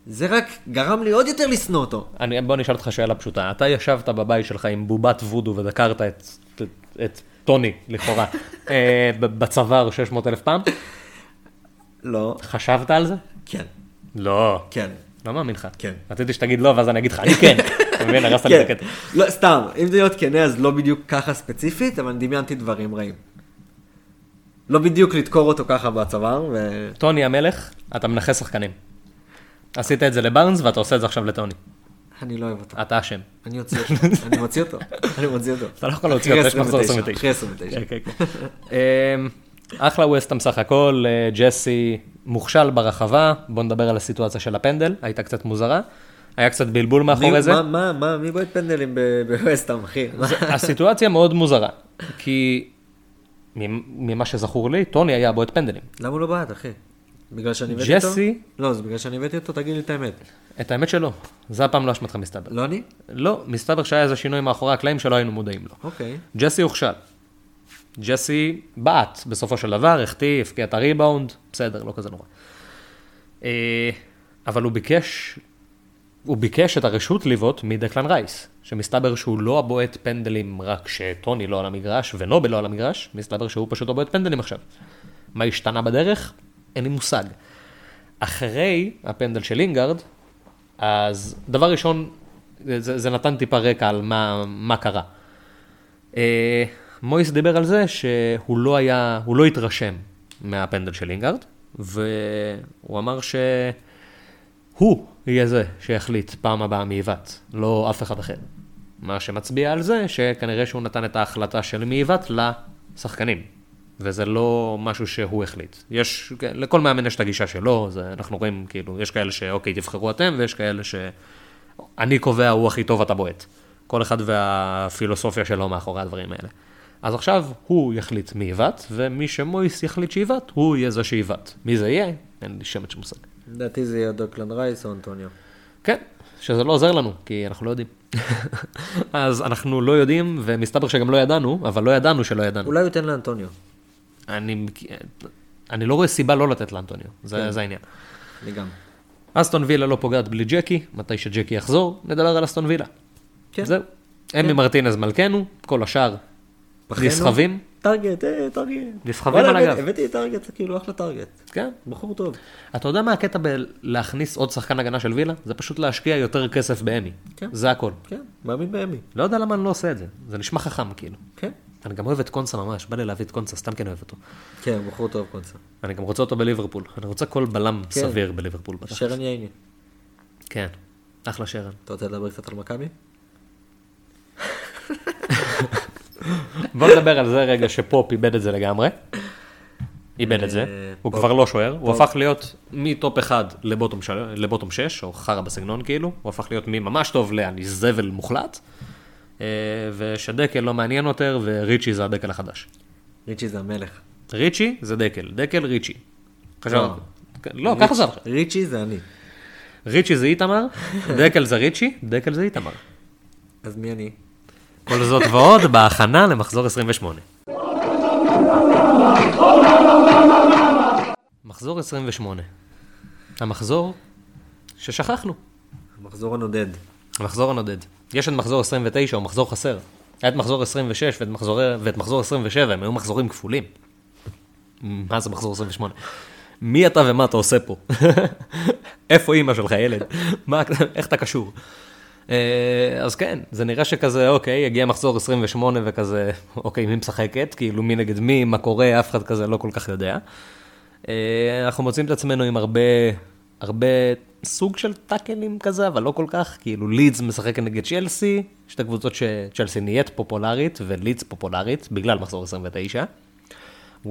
זה רק גרם לי עוד יותר לשנוא אותו. אני, בוא נשאל אותך שאלה פשוטה. אתה ישבת בבית שלך עם בובת וודו ודקרת את, את, את טוני, לכאורה, אה, בצוואר 600 אלף פעם? לא. חשבת על זה? כן. לא. כן. לא מאמין לך. כן. רציתי שתגיד לא, ואז אני אגיד לך, אני כן. אתה מבין, הרסת לי את כן. הקטע. לא, סתם, אם זה להיות כנה אז לא בדיוק ככה ספציפית, אבל דמיינתי דברים רעים. לא בדיוק לדקור אותו ככה בצוואר, ו... טוני המלך, אתה מנכס שחקנים. עשית את זה לבארנס ואתה עושה את זה עכשיו לטוני. אני לא אוהב אותו. אתה אשם. אני אוציא אותו. אני מוציא אותו. אני מוציא אותו. אתה לא יכול להוציא אותו, יש מחזור 29, 29. אחרי 29. כן, כן, כן. אמ, אחלה ווסטהאם סך הכל, אה, ג'סי מוכשל ברחבה, בוא נדבר על הסיטואציה של הפנדל, הייתה קצת מוזרה. היה קצת בלבול מאחורי מי- זה. מה, מה, מה, מי בועט פנדלים בווסטהאם, אחי? הסיטואציה מאוד מוזרה, כי ממה שזכור לי, טוני היה בועט פנדלים. למה הוא לא בעט, אחי? בגלל שאני הבאתי אותו? ג'סי- לא, זה בגלל שאני הבאתי אותו, תגיד לי את האמת. את האמת שלא, זה הפעם לא אשמתך מסתבר. לא אני? לא, מסתבר שהיה איזה שינוי מאחורי הקלעים שלא היינו מודעים לו. אוקיי. ג'סי הוכשל. ג'סי בעט בסופו של דבר, החטיא, הבקיע את הריבאונד, בסדר, לא כזה נורא. אה, אבל הוא ביקש, הוא ביקש את הרשות לבעוט מדקלן רייס, שמסתבר שהוא לא הבועט פנדלים רק כשטוני לא על המגרש ונובל לא על המגרש, מסתבר שהוא פשוט הבועט פנדלים עכשיו. מה השתנה בדרך? אין לי מושג. אחרי הפנדל של לינגארד, אז דבר ראשון, זה, זה נתן טיפה רקע על מה, מה קרה. אה, מויס דיבר על זה שהוא לא היה, הוא לא התרשם מהפנדל של לינגארד, והוא אמר שהוא יהיה זה שיחליט פעם הבאה מעיוות, לא אף אחד אחר. מה שמצביע על זה שכנראה שהוא נתן את ההחלטה של מעיוות לשחקנים, וזה לא משהו שהוא החליט. יש, לכל מאמן יש את הגישה שלו, זה, אנחנו רואים כאילו, יש כאלה שאוקיי, תבחרו אתם, ויש כאלה שאני קובע, הוא הכי טוב, אתה בועט. כל אחד והפילוסופיה שלו מאחורי הדברים האלה. אז עכשיו הוא יחליט מי עיוות, ומי שמויס יחליט שעיוות, הוא יהיה זה שעיוות. מי זה יהיה? אין לי שמץ של מושג. לדעתי זה יהיה דוקלן רייס או אנטוניו. כן, שזה לא עוזר לנו, כי אנחנו לא יודעים. אז אנחנו לא יודעים, ומסתבר שגם לא ידענו, אבל לא ידענו שלא ידענו. אולי הוא ייתן לאנטוניו. אני, אני לא רואה סיבה לא לתת לאנטוניו, זה, כן. זה העניין. אני גם. אסטון וילה לא פוגעת בלי ג'קי, מתי שג'קי יחזור, נדבר על אסטון וילה. כן. זהו. אמי מרטינז מלכנו, כל השאר? נסחבים. טרגט, אה, טרגט. נסחבים על הגב. הבאתי- הבאתי טרגט, כאילו אחלה טרגט. כן. בחור טוב. אתה יודע מה הקטע בלהכניס עוד שחקן הגנה של וילה? זה פשוט להשקיע יותר כסף באמי. כן. זה הכל. כן, מאמין באמי. לא יודע למה אני לא עושה את זה, זה נשמע חכם כאילו. כן. אני גם אוהב את קונסה ממש, בא לי להביא את קונסה, סתם כן אוהב אותו. כן, בחור טוב קונסה. אני גם רוצה אותו בליברפול, אני רוצה כל בלם כן. סביר בליברפול בטח. שרן ייני. כן. אחלה שרן. אתה רוצה לדבר קצת על מכבי? בוא נדבר על זה רגע שפופ איבד את זה לגמרי. איבד את זה, אה, הוא. כבר לא שוער, הוא. הפך להיות מטופ 1 לבוטום של- לבוטום 6, או חרא בסגנון כאילו, הוא הפך להיות מממש טוב לאני זבל מוחלט, אה, ושדקל לא מעניין יותר, וריצ'י זה הדקל החדש. ריצ'י זה המלך. ריצ'י זה דקל, דקל ריצ'י. לא. לא, ככה זה, ריצ'י זה אני. ריצ'י זה איתמר, דקל זה ריצ'י, דקל זה איתמר. אז מי אני? כל זאת ועוד בהכנה למחזור 28. מחזור 28. המחזור ששכחנו. המחזור הנודד. המחזור הנודד. יש את מחזור 29, הוא מחזור חסר. היה את מחזור 26 ואת מחזור, ואת מחזור 27, הם היו מחזורים כפולים. מה זה מחזור 28? מי אתה ומה אתה עושה פה? איפה אימא שלך, ילד? מה, איך אתה קשור? אה, אז כן, זה נראה שכזה, אוקיי, הגיע מחזור 28 וכזה, אוקיי, מי משחקת? כאילו, מי נגד מי, מה קורה, אף אחד כזה לא כל כך יודע. אה, אנחנו מוצאים את עצמנו עם הרבה, הרבה סוג של טאקלים כזה, אבל לא כל כך, כאילו לידס משחק נגד צ'לסי, שתי קבוצות שצ'לסי נהיית פופולרית ולידס פופולרית בגלל מחזור 29.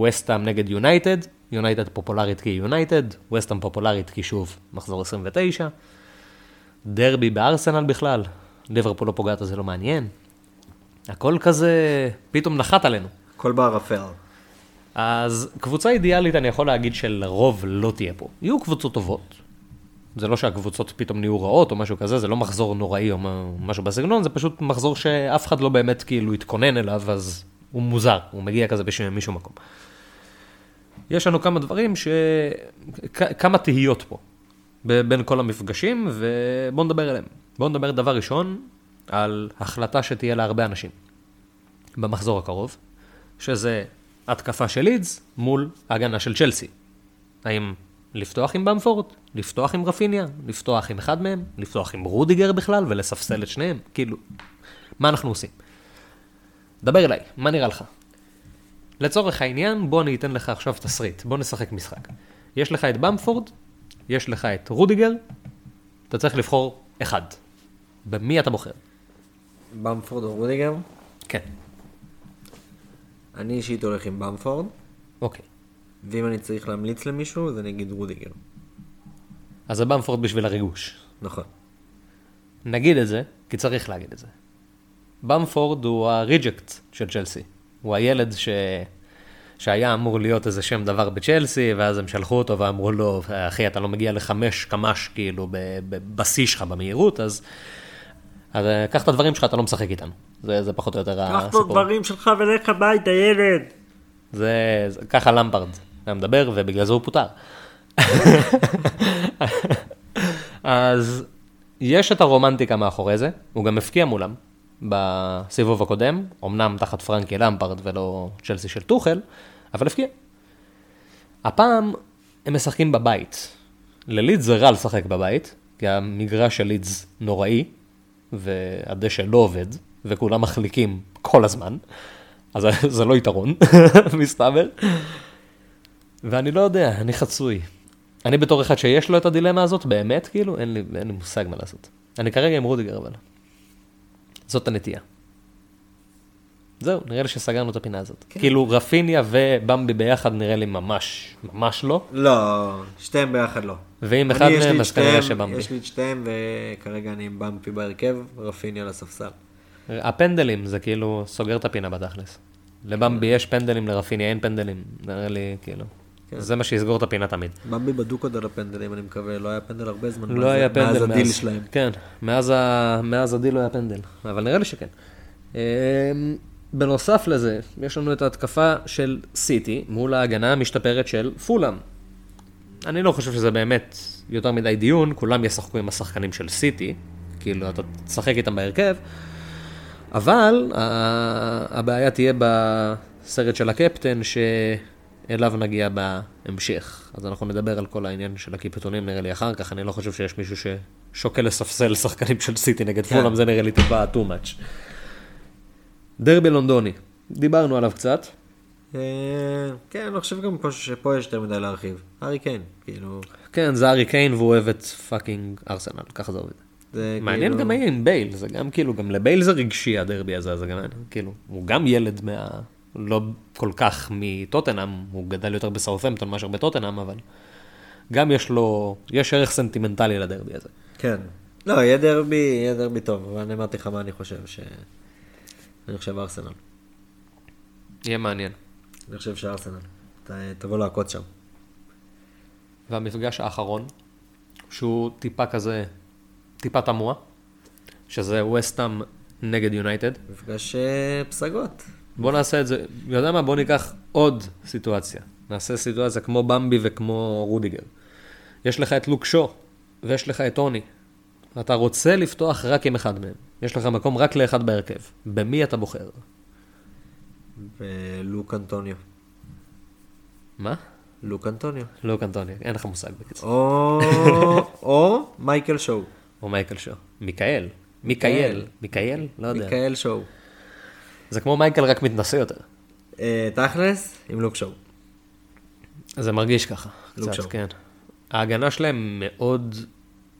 וסטאם נגד יונייטד, יונייטד פופולרית כי יונייטד, וסטאם פופולרית כי שוב מחזור 29. דרבי בארסנל בכלל, ליברפול לא פוגעת זה לא מעניין. הכל כזה פתאום נחת עלינו. הכל בערפל. אז קבוצה אידיאלית אני יכול להגיד שלרוב לא תהיה פה. יהיו קבוצות טובות. זה לא שהקבוצות פתאום נהיו רעות או משהו כזה, זה לא מחזור נוראי או משהו בסגנון, זה פשוט מחזור שאף אחד לא באמת כאילו התכונן אליו, אז הוא מוזר, הוא מגיע כזה בש- משום מקום. יש לנו כמה דברים ש... כ- כמה תהיות פה בין כל המפגשים, ובואו נדבר עליהם. בואו נדבר דבר ראשון על החלטה שתהיה להרבה אנשים במחזור הקרוב, שזה התקפה של לידס מול הגנה של צ'לסי. האם לפתוח עם במפורד, לפתוח עם רפיניה, לפתוח עם אחד מהם, לפתוח עם רודיגר בכלל ולספסל את שניהם? כאילו, מה אנחנו עושים? דבר אליי, מה נראה לך? לצורך העניין, בוא אני אתן לך עכשיו תסריט, בוא נשחק משחק. יש לך את במפורד, יש לך את רודיגר, אתה צריך לבחור אחד. במי אתה בוחר? במפורד או רודיגר? כן. אני אישית הולך עם במפורד, אוקיי. ואם אני צריך להמליץ למישהו, אז אני אגיד רודיגר. אז זה במפורד בשביל הריגוש. נכון. נגיד את זה, כי צריך להגיד את זה. במפורד הוא ה reject של צ'לסי. הוא הילד ש... שהיה אמור להיות איזה שם דבר בצ'לסי, ואז הם שלחו אותו ואמרו לו, אחי, אתה לא מגיע לחמש קמ"ש, כאילו, בשיא שלך במהירות, אז... אז אה, קח את הדברים שלך, אתה לא משחק איתנו. זה, זה פחות או יותר הסיפור. שלך ולך הביתה, ילד. זה, זה ככה למפרד היה מדבר, ובגלל זה הוא פוטר. אז יש את הרומנטיקה מאחורי זה, הוא גם הפקיע מולם בסיבוב הקודם, אמנם תחת פרנקי למפרד ולא צ'לסי של טוחל, אבל הפקיע. הפעם הם משחקים בבית. ללידס זה רע לשחק בבית, כי המגרש של לידס נוראי, והדשא לא עובד, וכולם מחליקים כל הזמן, אז זה לא יתרון, מסתבר. ואני לא יודע, אני חצוי. אני בתור אחד שיש לו את הדילמה הזאת, באמת, כאילו, אין לי, אין לי מושג מה לעשות. אני כרגע עם רודיגר, אבל. זאת הנטייה. זהו, נראה לי שסגרנו את הפינה הזאת. כן. כאילו, רפיניה ובמבי ביחד נראה לי ממש, ממש לא. לא, שתיהם ביחד לא. ואם אחד אני, יש לי מהם, אז כנראה שבמבי. יש לי את שתיהם, וכרגע אני עם במפי בהרכב, רפיניה על הספסל. הפנדלים, זה כאילו סוגר את הפינה בתכלס. לבמבי יש פנדלים, לרפיניה אין פנדלים. נראה לי, כאילו. כן. זה מה שיסגור את הפינה תמיד. במבי בדוק עוד על הפנדלים, אני מקווה, לא היה פנדל הרבה זמן. לא היה פנדל מאז הדיל שלהם. כן, מאז, ה... מאז הדיל לא היה פנדל, אבל נראה לי שכן. אמ, בנוסף לזה, יש לנו את ההתקפה של סיטי מול ההגנה המשתפרת של פולאם. אני לא חושב שזה באמת יותר מדי דיון, כולם ישחקו עם השחקנים של סיטי, כאילו אתה תשחק איתם בהרכב, אבל ה- הבעיה תהיה בסרט של הקפטן, שאליו נגיע בהמשך. אז אנחנו נדבר על כל העניין של הקפטנים נראה לי אחר כך, אני לא חושב שיש מישהו ששוקל לספסל שחקנים של סיטי נגד כן. פולאם, זה נראה לי טיפה too much. דרבי לונדוני, דיברנו עליו קצת. אה, כן, אני חושב גם פה שפה יש יותר מדי להרחיב. הארי קיין, כאילו, כן, זה הארי קיין והוא אוהב את fucking ארסנל, ככה זה עובד. מעניין כאילו- גם היה עם בייל, זה גם כאילו, גם לבייל זה רגשי הדרבי הזה, זה גם, כאילו, הוא גם ילד מה... לא כל כך מטוטנאם, הוא גדל יותר בסאות'מפטון מאשר בטוטנאם, אבל גם יש לו, יש ערך סנטימנטלי לדרבי הזה. כן. לא, יהיה דרבי, יהיה דרבי טוב, אבל אני אמרתי לך מה אני חושב, ש... אני חושב ארסנל. יהיה מעניין. אני חושב שארסנל. ת- תבוא לעקוץ שם. והמפגש האחרון, שהוא טיפה כזה, טיפה תמוה, שזה וסטאם נגד יונייטד. מפגש אה, פסגות. בוא נעשה את זה, יודע מה? בוא ניקח עוד סיטואציה. נעשה סיטואציה כמו במבי וכמו רודיגר. יש לך את לוק שו, ויש לך את טוני. אתה רוצה לפתוח רק עם אחד מהם. יש לך מקום רק לאחד בהרכב. במי אתה בוחר? ולוק אנטוניו. מה? לוק אנטוניו. לוק אנטוני, אין לך מושג בקיצור. או, או מייקל שואו. או מייקל שו. מיקאל. מיקאל. מיקאל? לא יודע. מייקל שואו. זה כמו מייקל רק מתנשא יותר. אה, תכלס, עם לוק שואו. זה מרגיש ככה, קצת. כן. ההגנה שלהם מאוד,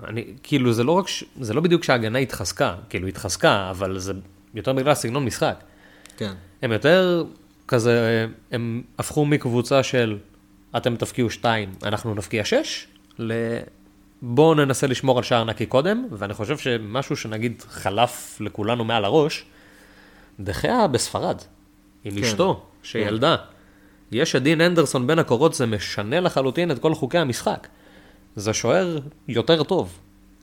אני, כאילו זה לא רק, ש- זה לא בדיוק שההגנה התחזקה, כאילו התחזקה, אבל זה יותר בגלל סגנון משחק. כן. הם יותר כזה, הם הפכו מקבוצה של אתם תפקיעו שתיים, אנחנו נפקיע שש, ל... בואו ננסה לשמור על שער נקי קודם, ואני חושב שמשהו שנגיד חלף לכולנו מעל הראש, דחיה בספרד, עם כן. אשתו, שילדה. יש את דין אנדרסון בין הקורות, זה משנה לחלוטין את כל חוקי המשחק. זה שוער יותר טוב,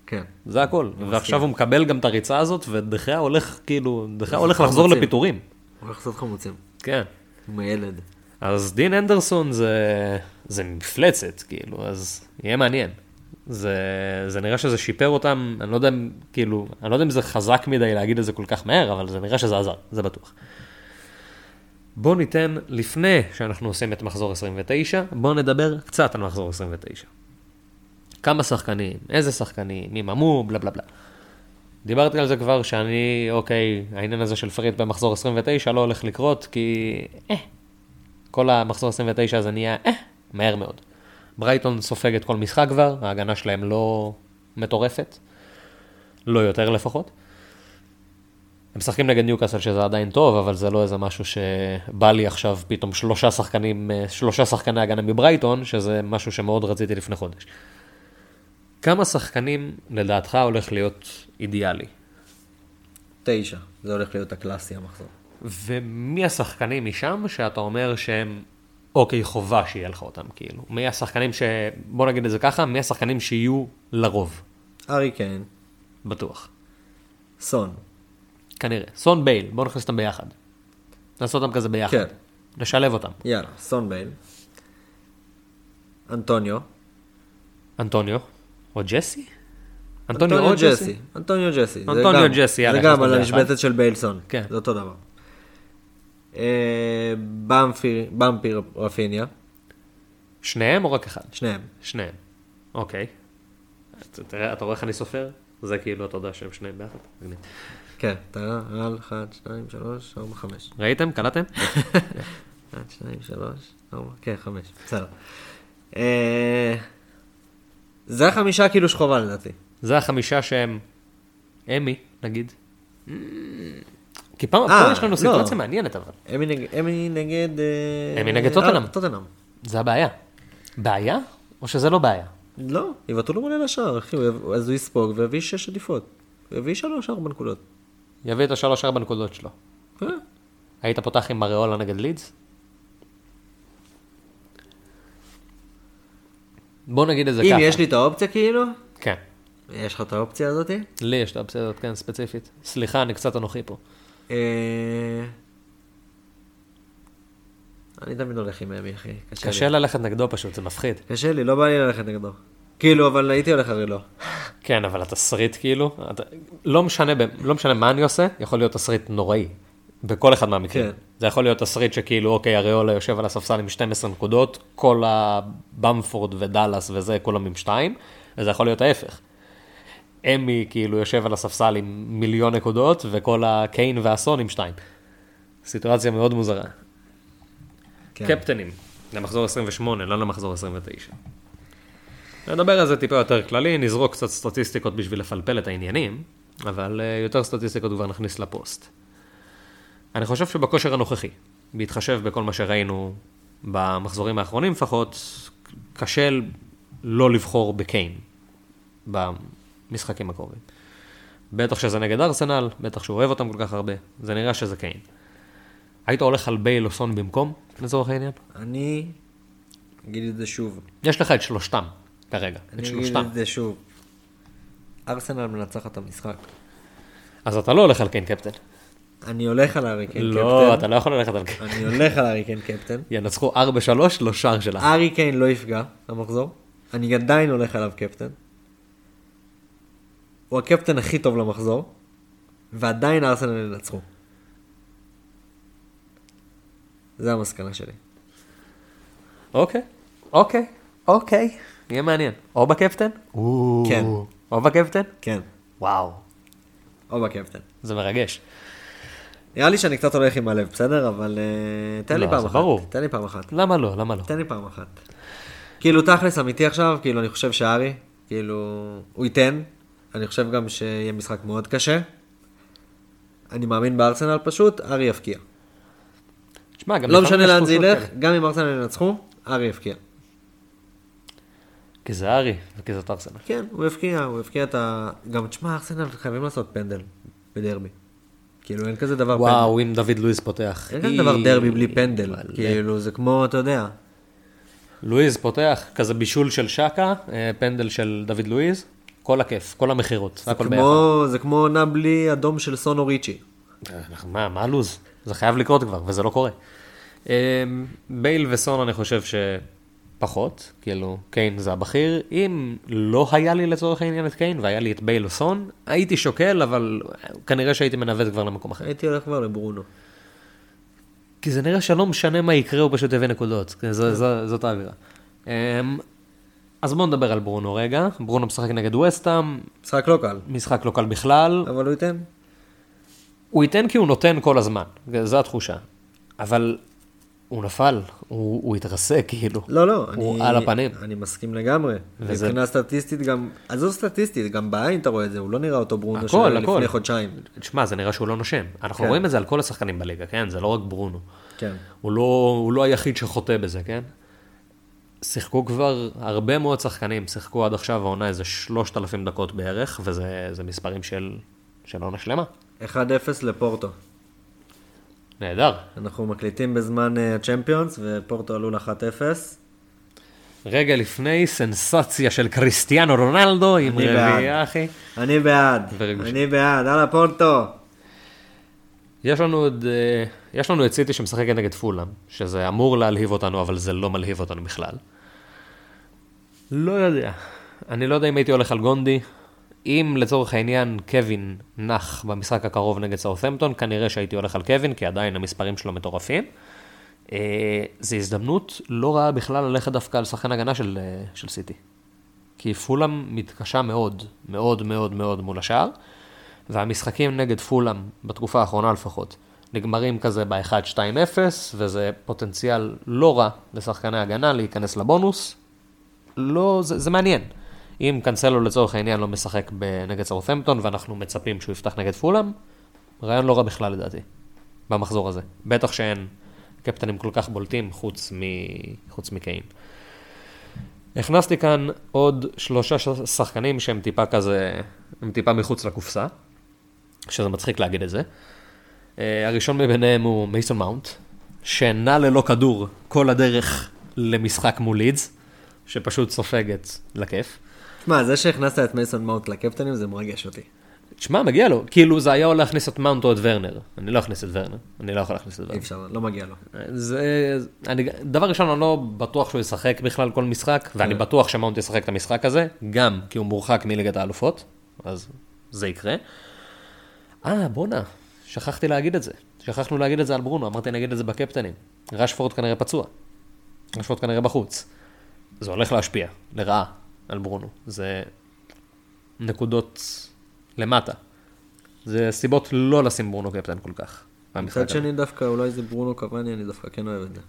כן. זה הכל. ועכשיו הוא מקבל גם את הריצה הזאת, ודחיה הולך, כאילו, דחיה הולך. לחזור לפיטורים. הוא הולך לעשות חמוצים. כן. עם הילד. אז דין אנדרסון זה, זה מפלצת, כאילו, אז יהיה מעניין. זה, זה נראה שזה שיפר אותם, אני לא יודע, אם- כאילו, אני לא יודע אם זה חזק מדי להגיד את זה כל כך מהר, אבל זה נראה שזה עזר, זה בטוח. בואו ניתן, לפני שאנחנו עושים את מחזור 29, בואו נדבר קצת על מחזור 29. כמה שחקנים, איזה שחקנים, מי ממו, בלה בלה בלה. דיברתי על זה כבר שאני, אוקיי, העניין הזה של פריד במחזור 29 לא הולך לקרות, כי אה, כל המחזור 29 הזה נהיה אה, מהר מאוד. ברייטון סופגת כל משחק כבר, ההגנה שלהם לא מטורפת, לא יותר לפחות. הם משחקים נגד ניוקאסל שזה עדיין טוב, אבל זה לא איזה משהו שבא לי עכשיו פתאום שלושה שחקנים, אה, שלושה שחקני הגנה מברייטון, שזה משהו שמאוד רציתי לפני חודש. כמה שחקנים לדעתך הולך להיות אידיאלי? תשע. זה הולך להיות הקלאסי המחזור. ומי השחקנים משם שאתה אומר שהם, אוקיי, חובה שיהיה לך אותם, כאילו? מי השחקנים ש... בוא נגיד את זה ככה, מי השחקנים שיהיו לרוב, ארי קיין. בטוח. סון. כנראה. סון בייל, בוא נכניס אותם ביחד. נעשה אותם כזה ביחד. כן. נשלב אותם. יאללה, סון בייל. אנטוניו. אנטוניו, או ג'סי? אנטוניו או ג'סי? אנטוניו ג'סי. אנטוניו ג'סי, יאללה, זה גם על. המשבצת של ביילסון. כן. זה אותו דבר. אה, במפי, במפי רפיניה. שניהם או רק אחד? שניהם. שניהם. אוקיי. תראה, אתה רואה איך אני סופר? זה כאילו, אתה יודע שהם שניהם ביחד. כן, אתה על 1, 2, 3, 4, 5. ראיתם? קלטתם? 1, 2, 3, 4, כן, 5. בסדר. אה, זה החמישה כאילו שחובה לדעתי. זה החמישה שהם אמי, נגיד. כי פעם, פה יש לנו לא. סיטואציה מעניינת אבל. אמי נגד... אמי נגד... אה, אמי נגד טוטנהאם. אה, טוטנהאם. זה הבעיה. בעיה? או שזה לא בעיה? לא, יבטאו לו מלא לשער, אחי, אז הוא יספוג ויביא שש עדיפות. יביא שלוש, ארבע נקודות. יביא את השלוש ארבע נקודות שלו. אה, היית פותח עם מריולה נגד לידס? בוא נגיד את זה אם ככה. יש לי את האופציה כאילו, כן. יש לך את האופציה הזאתי? לי יש את האופציה הזאת, כן, ספציפית. סליחה, אני קצת אנוכי פה. אה, אני תמיד הולך עם אמי, אחי. קשה קשה לי. ללכת נגדו פשוט, זה מפחיד. קשה לי, לא בא לי ללכת נגדו. כאילו, אבל הייתי הולך הרי לא. כן, אבל התסריט כאילו, אתה, לא, משנה, לא משנה מה אני עושה, יכול להיות תסריט נוראי. בכל אחד מהמקרים. כן. זה יכול להיות תסריט שכאילו, אוקיי, אריולה יושב על הספסל עם 12 נקודות, כל הבמפורד ודאלאס וזה, כולם עם 2, וזה יכול להיות ההפך. אמי כאילו יושב על הספסל עם מיליון נקודות, וכל הקיין והסון עם 2. סיטואציה מאוד מוזרה. כן. קפטנים, למחזור 28, לא למחזור 29. נדבר על זה טיפה יותר כללי, נזרוק קצת סטטיסטיקות בשביל לפלפל את העניינים, אבל אה, יותר סטטיסטיקות כבר נכניס לפוסט. אני חושב שבכושר הנוכחי, בהתחשב בכל מה שראינו במחזורים האחרונים לפחות, קשה לא לבחור בקיין במשחקים הקרובים. בטח שזה נגד ארסנל, בטח שהוא אוהב אותם כל כך הרבה, זה נראה שזה קיין. היית הולך על בייל או סון במקום, לצורך העניין? אני אגיד את זה שוב. יש לך את שלושתם כרגע, את אני אגיד שלושתם. את זה שוב. ארסנל מנצחת את המשחק. אז אתה לא הולך על קיין קפטן. אני הולך על הארי קיין לא, קפטן. אתה לא יכול ללכת על קיין. אני הולך על הארי קיין קפטן. ינצחו 4-3, לא שער שלה. הארי קיין לא יפגע למחזור. אני עדיין הולך עליו קפטן. הוא הקפטן הכי טוב למחזור. ועדיין ארסנל ינצחו. זה המסקנה שלי. אוקיי, אוקיי, אוקיי. יהיה מעניין. או בקפטן? כן. או בקפטן? כן. וואו, או בקפטן. זה מרגש. נראה לי שאני קצת הולך עם הלב, בסדר? אבל אה, תן לי לא, פעם אחת. ברור. תן לי פעם אחת. למה לא? למה לא? תן לי פעם אחת. כאילו, תכלס אמיתי עכשיו, כאילו, אני חושב שארי, כאילו, הוא ייתן. אני חושב גם שיהיה משחק מאוד קשה. אני מאמין בארסנל פשוט, ארי יפקיע. תשמע, גם לא משנה לאן זה ילך. גם אם ארסנל ינצחו, ארי יפקיע. כי זה ארי וכי זה ארסנל. כן, הוא יפקיע, הוא יפקיע את ה... גם, תשמע, ארסנל חייבים לעשות פנדל בדרבי. כאילו, אין כזה דבר פנדל. וואו, אם דוד לואיס פותח. אין כזה דבר דרבי בלי פנדל. כאילו, זה כמו, אתה יודע, לואיז פותח, כזה בישול של שקה, אה, פנדל של דוד לואיז, כל הכיף, כל המכירות, הכל ביחד. כמו, זה כמו עונה בלי אדום של סונו ריצ'י. מה, מה הלו"ז? זה חייב לקרות כבר, וזה לא קורה. אה, בייל וסון אני חושב שפחות, כאילו, קיין זה הבכיר. אם לא היה לי לצורך העניין את קיין, והיה לי את בייל או סון, הייתי שוקל, אבל כנראה שהייתי מנווט כבר למקום אחר. הייתי הולך כבר לברונו. כי זה נראה שלא משנה מה יקרה, הוא פשוט יביא נקודות. כן, זאת האווירה. אז בואו נדבר על ברונו רגע. ברונו משחק נגד ווסטהאם, משחק לא קל, משחק לא קל בכלל. אבל הוא ייתן. הוא ייתן כי הוא נותן כל הזמן, זו התחושה. אבל הוא נפל, הוא, הוא התרסק כאילו. לא, לא, הוא אני, על הפנים. אני מסכים לגמרי. וזה- מבחינה סטטיסטית גם, עזוב סטטיסטית, גם בעין אתה רואה את זה, הוא לא נראה אותו ברונו הכל, של הכל. לפני חודשיים. תשמע, זה נראה שהוא לא נושם. אנחנו כן. רואים את זה על כל השחקנים בליגה, כן? זה לא רק ברונו. כן. הוא לא, הוא לא היחיד שחוטא בזה, כן? שיחקו כבר הרבה מאוד שחקנים, שיחקו עד עכשיו העונה איזה 3,000 דקות בערך, וזה זה מספרים של, של עונה שלמה. 1-0 לפורטו. נהדר. אנחנו מקליטים בזמן אה, הצ'מפיונס, ופורטו עלו ל-1-0. רגע לפני סנסציה של קריסטיאנו רונלדו עם. רביעייה, אחי. אני בעד. אני בעד, הלאה פורטו. יש לנו, עוד, אה, יש לנו את סיטי שמשחקת נגד פולאם, שזה אמור להלהיב אותנו, אבל זה לא מלהיב אותנו בכלל. לא יודע. אני לא יודע אם הייתי הולך על גונדי. אם לצורך העניין קווין נח במשחק הקרוב נגד סאות'מפטון, כנראה שהייתי הולך על קווין, כי עדיין המספרים שלו מטורפים. אה, זו הזדמנות לא רעה בכלל ללכת דווקא על שחקן הגנה של, אה, של סיטי. כי פולאם מתקשה מאוד, מאוד מאוד מאוד מול השאר, והמשחקים נגד פולאם, בתקופה האחרונה לפחות, נגמרים כזה ב-1-2-0, וזה פוטנציאל לא רע לשחקני הגנה להיכנס לבונוס. לא, זה, זה מעניין. אם קנסלו לצורך העניין לא משחק נגד סאות'מפטון, ואנחנו מצפים שהוא יפתח נגד פולאם, רעיון לא רע בכלל לדעתי, במחזור הזה. בטח שאין קפטנים כל כך בולטים חוץ, מ... חוץ מקיין. הכנסתי כאן עוד שלושה שחקנים שהם טיפה כזה, הם טיפה מחוץ לקופסה, שזה מצחיק להגיד את זה. אה, הראשון מביניהם הוא מייסון מאונט, שנע ללא כדור כל הדרך למשחק מול לידס, שפשוט סופגת לכיף. תשמע, זה שהכנסת את מייסון מאונט לקפטנים זה מרגש אותי. תשמע, מגיע לו, כאילו זה היה או להכניס את מאונט או את ורנר. אני לא אכניס את ורנר, אני לא יכול להכניס את אי ורנר. אפשר, לא מגיע לו. זה, אני, דבר ראשון, אני לא בטוח שהוא ישחק בכלל כל משחק, ואני כן. בטוח שמאונט ישחק את המשחק הזה, גם כי הוא מורחק מליגת האלופות, אז זה יקרה. אה, בואנה, שכחתי להגיד את זה. שכחנו להגיד את זה על ברונו, אמרתי נגיד את זה בקפטנים. רשפורד כנראה פצוע. רשפורד כנראה בחוץ. זה הולך להשפיע, לרעה, על ברונו. זה נקודות למטה. זה סיבות לא לשים ברונו קפטן כל כך. מצד. שני דווקא אולי זה ברונו קוואני, אני דווקא כן אוהב את זה.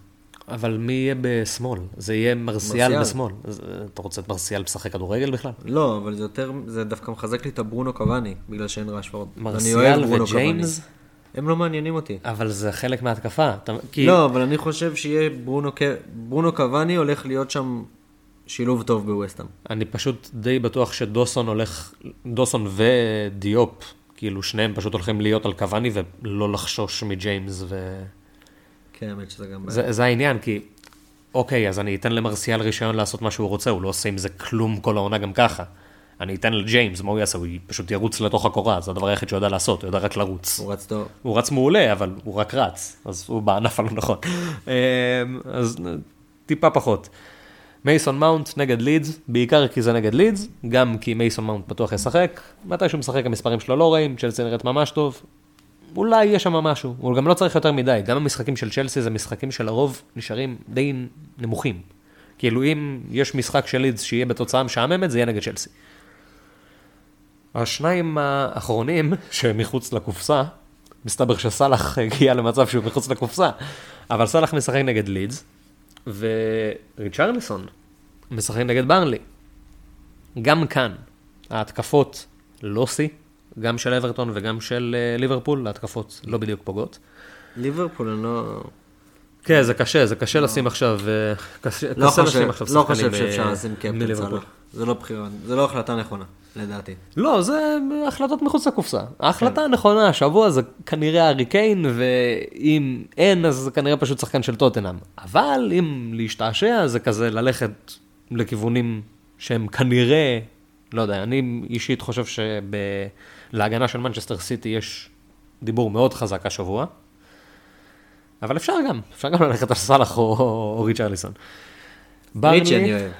אבל מי יהיה בשמאל? זה יהיה מרסיאל מרסיאל. בשמאל. אז, אה, אתה רוצה את מרסיאל לשחק כדורגל בכלל? לא, אבל זה יותר, זה דווקא מחזק לי את הברונו קוואני, בגלל שאין ראשפורד. אני מרסיאל וג'יימס? הם לא מעניינים אותי. אבל זה חלק מההתקפה. אתה, כי... לא, אבל אני חושב שיהיה ברונו, ברונו קוואני הולך להיות שם שילוב טוב בווסטהאם. אני פשוט די בטוח שדוסון הולך, דוסון ודיופ, כאילו שניהם פשוט הולכים להיות על קבאני ולא לחשוש מג'יימס ו... כן, האמת שזה גם... זה, זה העניין, כי אוקיי, אז אני אתן למרסיאל רישיון לעשות מה שהוא רוצה, הוא לא עושה עם זה כלום כל העונה גם ככה. אני אתן לג'יימס, מה הוא יעשה? הוא פשוט ירוץ לתוך הקורה, זה הדבר היחיד שהוא יודע לעשות, הוא יודע רק לרוץ. הוא רץ טוב. הוא רץ מעולה, אבל הוא רק רץ, אז הוא בענף הלא נכון. אמ, אז טיפה פחות. מייסון מאונט נגד לידס, בעיקר כי זה נגד לידס, גם כי מייסון מאונט בטוח ישחק, מתי שהוא משחק המספרים שלו לא רעים, צ'לסי נראית ממש טוב, אולי יש שם משהו, הוא גם לא צריך יותר מדי, גם המשחקים של צ'לסי זה משחקים שלרוב נשארים די נמוכים. כאילו אם יש משחק של לידס שיהיה בתוצאה משעממת, זה יהיה נגד צ'לסי. השניים האחרונים שמחוץ לקופסה, מסתבר שסאלח הגיע למצב שהוא מחוץ לקופסה, אבל סאלח משחק נגד לידס, וריצ'רליסון משחק נגד ברנלי. גם כאן, ההתקפות לא שיא, גם של אברטון וגם של אה, ליברפול, ההתקפות לא בדיוק פוגעות. ליברפול, אני לא... כן, זה קשה, זה קשה לשים עכשיו, אה, קשה לא לשים עכשיו לא חושב שאפשר אה, לשים קפטן. סאלח. זה לא בחירה, זה לא החלטה נכונה, לדעתי. לא, זה החלטות מחוץ לקופסה. ההחלטה הנכונה השבוע זה כנראה הארי קיין, ואם אין, אז זה כנראה פשוט שחקן של טוטנאם. אבל אם להשתעשע, זה כזה ללכת לכיוונים שהם כנראה, לא יודע, אני אישית חושב שלהגנה של מנצ'סטר סיטי יש דיבור מאוד חזק השבוע. אבל אפשר גם, אפשר גם ללכת על סאלח או, או ריצ'רליסון. ריצ'י אני אוהב.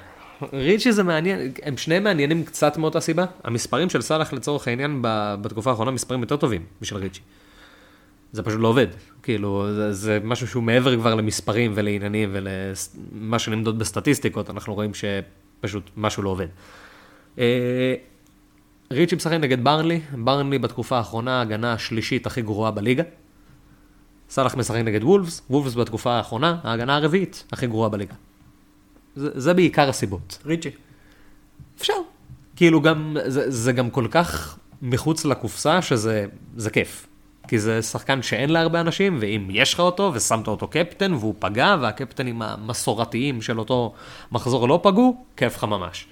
ריצ'י זה מעניין, הם שניהם מעניינים קצת מאותה סיבה. המספרים של סאלח לצורך העניין ב- בתקופה האחרונה מספרים יותר טובים בשביל ריצ'י. זה פשוט לא עובד. כאילו, זה, זה משהו שהוא מעבר כבר למספרים ולעניינים ולמה שנמדוד בסטטיסטיקות, אנחנו רואים שפשוט משהו לא עובד. ריצ'י משחק נגד ברנלי, ברנלי בתקופה האחרונה ההגנה השלישית הכי גרועה בליגה. סאלח משחק נגד וולפס, וולפס בתקופה האחרונה ההגנה הרביעית הכי גרועה בליגה. זה, זה בעיקר הסיבות. ריצ'י. אפשר. כאילו גם, זה, זה גם כל כך מחוץ לקופסה שזה זה כיף. כי זה שחקן שאין להרבה אנשים, ואם יש לך אותו ושמת אותו קפטן והוא פגע, והקפטנים המסורתיים של אותו מחזור לא פגעו, כיף לך ממש.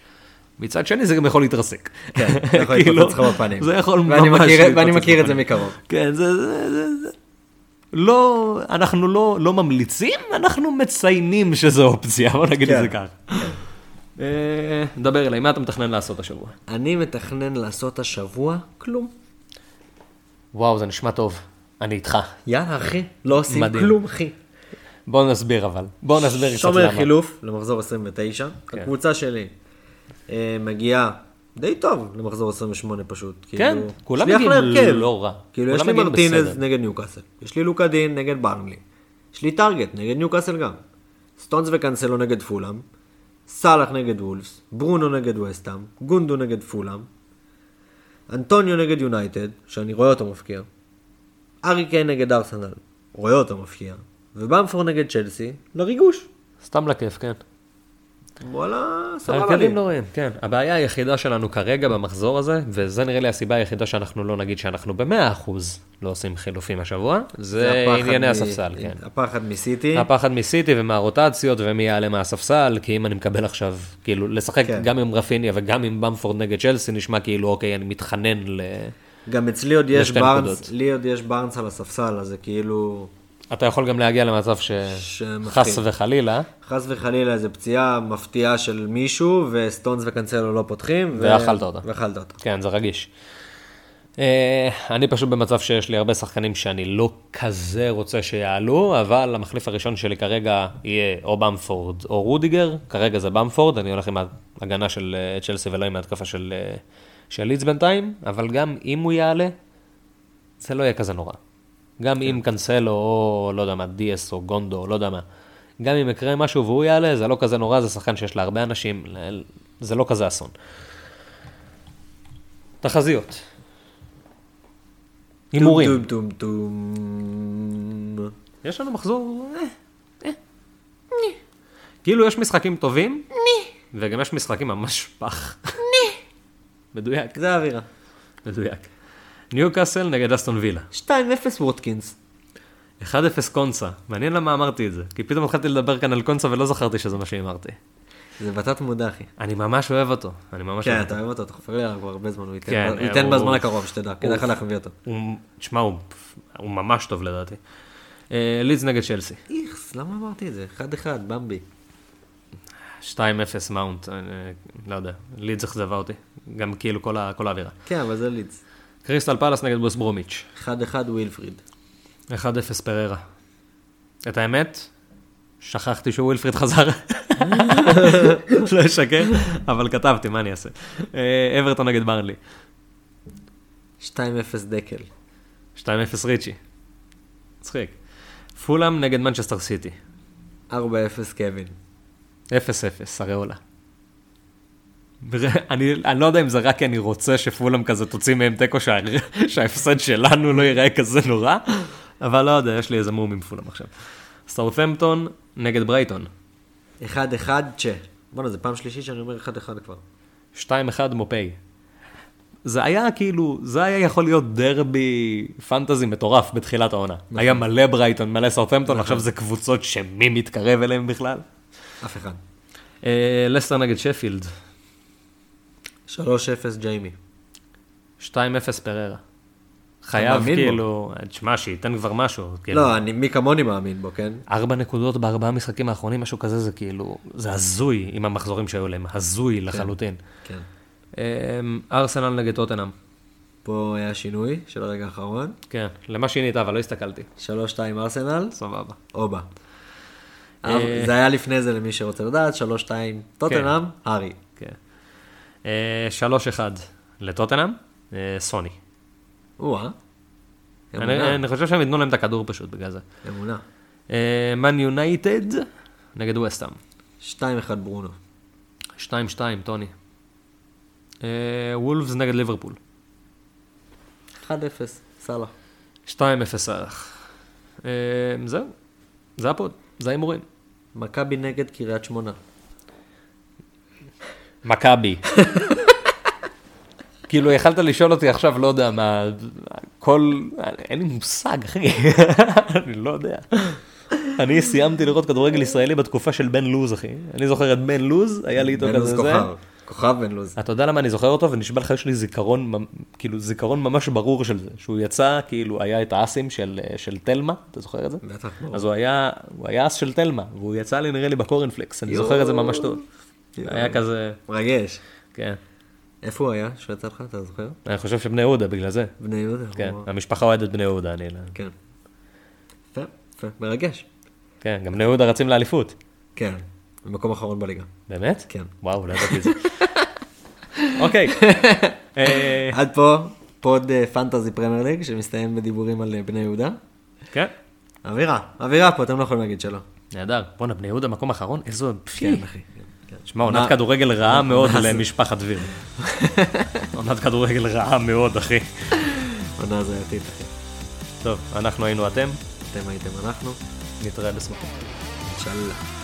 מצד שני זה גם יכול להתרסק. כן, זה יכול כאילו, להתפוצץ לך בפנים. זה יכול ואני ממש מכיר- ואני להתפוצץ מכיר את זה בפנים. מקרוב. כן, זה, זה, זה, זה. לא, אנחנו לא, לא ממליצים, אנחנו מציינים שזו אופציה, בוא נגיד את כן. זה ככה. אה, דבר אליי, מה אתה מתכנן לעשות השבוע? אני מתכנן לעשות השבוע כלום. וואו, זה נשמע טוב. אני איתך. יאללה, אחי. לא עושים מדהים. כלום, אחי. בוא נסביר אבל. בוא נסביר קצת שומר למה. חילוף למחזור 29. כן. הקבוצה שלי מגיעה די טוב למחזור 28 פשוט. כן, כאילו, כולם מגיעים. לא רע. כאילו, יש לי מרטינז בסדר. נגד ניוקאסל. יש לי לוקדין נגד ברנלי. יש לי טארגט נגד ניוקאסל גם. סטונס וקנסלו נגד פולאם. סאלח נגד וולפס. ברונו נגד וסטאם. גונדו נגד פולאם. אנטוניו נגד יונייטד, שאני רואה אותו מפקיע. ארי קיין נגד ארסנל, רואה אותו מפקיע. ובמפור נגד צ'לסי, לריגוש. סתם לכיף, כן. וואלה, סבבה לי. הרכבים לא רואים, כן. הבעיה היחידה שלנו כרגע במחזור הזה, וזה נראה לי הסיבה היחידה שאנחנו לא נגיד שאנחנו במאה אחוז לא עושים חילופים השבוע, זה הפחד ענייני מ- הספסל, כן. הפחד מסיטי. הפחד מסיטי ומהרוטציות ומי יעלה מהספסל, כי אם אני מקבל עכשיו, כאילו, לשחק כן. גם עם רפיניה וגם עם במפורד נגד צ'לסי, נשמע כאילו, אוקיי, אני מתחנן ל... גם אצלי עוד יש נקודות. לי עוד יש בארנס על הספסל, אז זה כאילו, אתה יכול גם להגיע למצב. שחס וחלילה, חס וחלילה איזה פציעה מפתיעה של מישהו, וסטונס וקנסלו לא פותחים. ו- ואכלת אותה. ואכלת אותה. כן, זה רגיש. אה, אני פשוט במצב שיש לי הרבה שחקנים שאני לא כזה רוצה שיעלו, אבל המחליף הראשון שלי כרגע יהיה או במפורד או רודיגר, כרגע זה במפורד, אני הולך עם ההגנה של אה, צ'לסי ולא עם ההתקפה של, אה, של לידס בינתיים, אבל גם אם הוא יעלה, זה לא יהיה כזה נורא. גם אם קנסלו או לא יודע מה, דיאס או גונדו, לא יודע מה. גם אם יקרה משהו והוא יעלה, זה לא כזה נורא, זה שחקן שיש להרבה אנשים, זה לא כזה אסון. תחזיות. הימורים. יש לנו מחזור... אה, אה, כאילו יש משחקים טובים, וגם יש משחקים ממש פח. מדויק, זה האווירה. מדויק. ניוקאסל נגד אסטון וילה. 2-0 ווטקינס. 1-0 קונסה. מעניין למה אמרתי את זה, כי פתאום התחלתי לדבר כאן על קונסה ולא זכרתי שזה מה שהימרתי. זה בתת מודע, אחי. אני ממש אוהב אותו, אני ממש כן, אוהב אתה אותו. אוהב אותו, אתה חופר לי עליו כבר הרבה זמן, הוא ייתן כן, בזמן הקרוב, שתדע, כדאי לך להביא אותו. תשמע, הוא, ממש טוב לדעתי. אה, לידס נגד צ'לסי. איכס, למה אמרתי את זה? 1-1, במבי. 2-0 מאונט, אה, לא יודע, לידס אכזבה אותי. גם כאילו כל האווירה. כן, אבל זה לידס. קריסטל פלאס נגד ווסט ברומיץ'. 1-1 ווילפריד. 1-0 פריירה. את האמת, שכחתי שווילפריד חזר. לא אשקר, אבל כתבתי, מה אני אעשה? אה, אברטון נגד ברנלי. 2-0 דקל. 2-0 ריצ'י. מצחיק. פולאם נגד מנצ'סטר סיטי. 4-0 קווין. 0-0, אריולה. אני, אני לא יודע אם זה רק כי אני רוצה שפולאם כזה תוציא מהם תיקו שה, שההפסד שלנו לא ייראה כזה נורא, אבל לא יודע, יש לי איזה מום עם פולאם עכשיו. סאות'מפטון נגד ברייטון. 1-1 צ'ה. בואנה, זה פעם שלישית שאני אומר 1-1 כבר. 2-1 מופי. זה היה כאילו, זה היה יכול להיות דרבי פנטזי מטורף בתחילת העונה. היה מלא ברייטון, מלא סאות'מפטון, עכשיו זה קבוצות שמי מתקרב אליהם בכלל. אף אחד. אה, לסטר נגד שפילד, 3-0 ג'יימי. 2-0 פררה. חייב? כאילו, תשמע, שייתן כבר משהו. כאילו, לא, אני, מי כמוני מאמין בו, כן? ארבע נקודות בארבעה משחקים האחרונים, משהו כזה, זה כאילו, זה הזוי עם המחזורים שהיו להם, הזוי לחלוטין. כן. אה, ארסנל נגד טוטנאם, פה היה שינוי של הרגע האחרון. כן, למה שינית, אבל לא הסתכלתי, 3-2 ארסנל, סבבה. אובה. אה, זה היה לפני זה למי שרוצה לדעת, 3-2 טוטנאם, הארי. כן. אה, 3-1 לטוטנאם, אה, סוני. או-אה. אני. אני חושב שהם ייתנו להם את הכדור פשוט בגלל זה. אמונה. מן יונייטד נגד ווסטהאם. 2-1 ברונו. 2-2, טוני. אה, וולפס נגד ליברפול. 1-0, סאלח. 2-0 סאלח. אה, זהו, זה ה pod, זה ההימורים. מכבי נגד קריית שמונה. מכבי. כאילו, יכלת לשאול אותי עכשיו, לא יודע מה, כל... אין לי מושג, אחי. אני לא יודע. אני סיימתי לראות כדורגל ישראלי בתקופה של בן לוז, אחי. אני זוכר את בן לוז, היה לי איתו בן לוז כזה זה. כוכב. בן לוז. אתה יודע למה אני זוכר אותו, ונשבע לך, יש לי זיכרון, כאילו, זיכרון ממש ברור של זה. שהוא יצא, כאילו, היה את האסים של, של תלמה, אתה זוכר את זה? בטח. אז הוא היה, הוא היה אס של תלמה, והוא יצא לי נראה לי בקורנפלקס, אני. זוכר את זה ממש טוב. יואו. היה כזה, מרגש. כן. איפה הוא היה? שהוא יצא לך, אתה זוכר? אני חושב שבני יהודה בגלל זה. בני יהודה. כן, המשפחה אוהדת בני יהודה, אני... לא- כן. יפה, יפה, מרגש. כן, גם בני יהודה רצים לאליפות. כן, במקום אחרון בליגה. באמת? כן. וואו, לא ידעתי את זה. אוקיי. אה, עד פה pod אה, Fantasy Premier League שמסתיים בדיבורים על אה, בני יהודה. כן, אווירה, אווירה פה, אתם לא יכולים להגיד שלא. נהדר. בואנה, בני יהודה מקום אחרון? איזו... כן, אחי. שמע, עונת כדורגל רעה מאוד? למשפחת דביר. עונת כדורגל רעה מאוד, אחי. עונה הזייתית, אחי. טוב, אנחנו היינו אתם, אתם הייתם אנחנו, נתראה בשמחות. אינשאללה.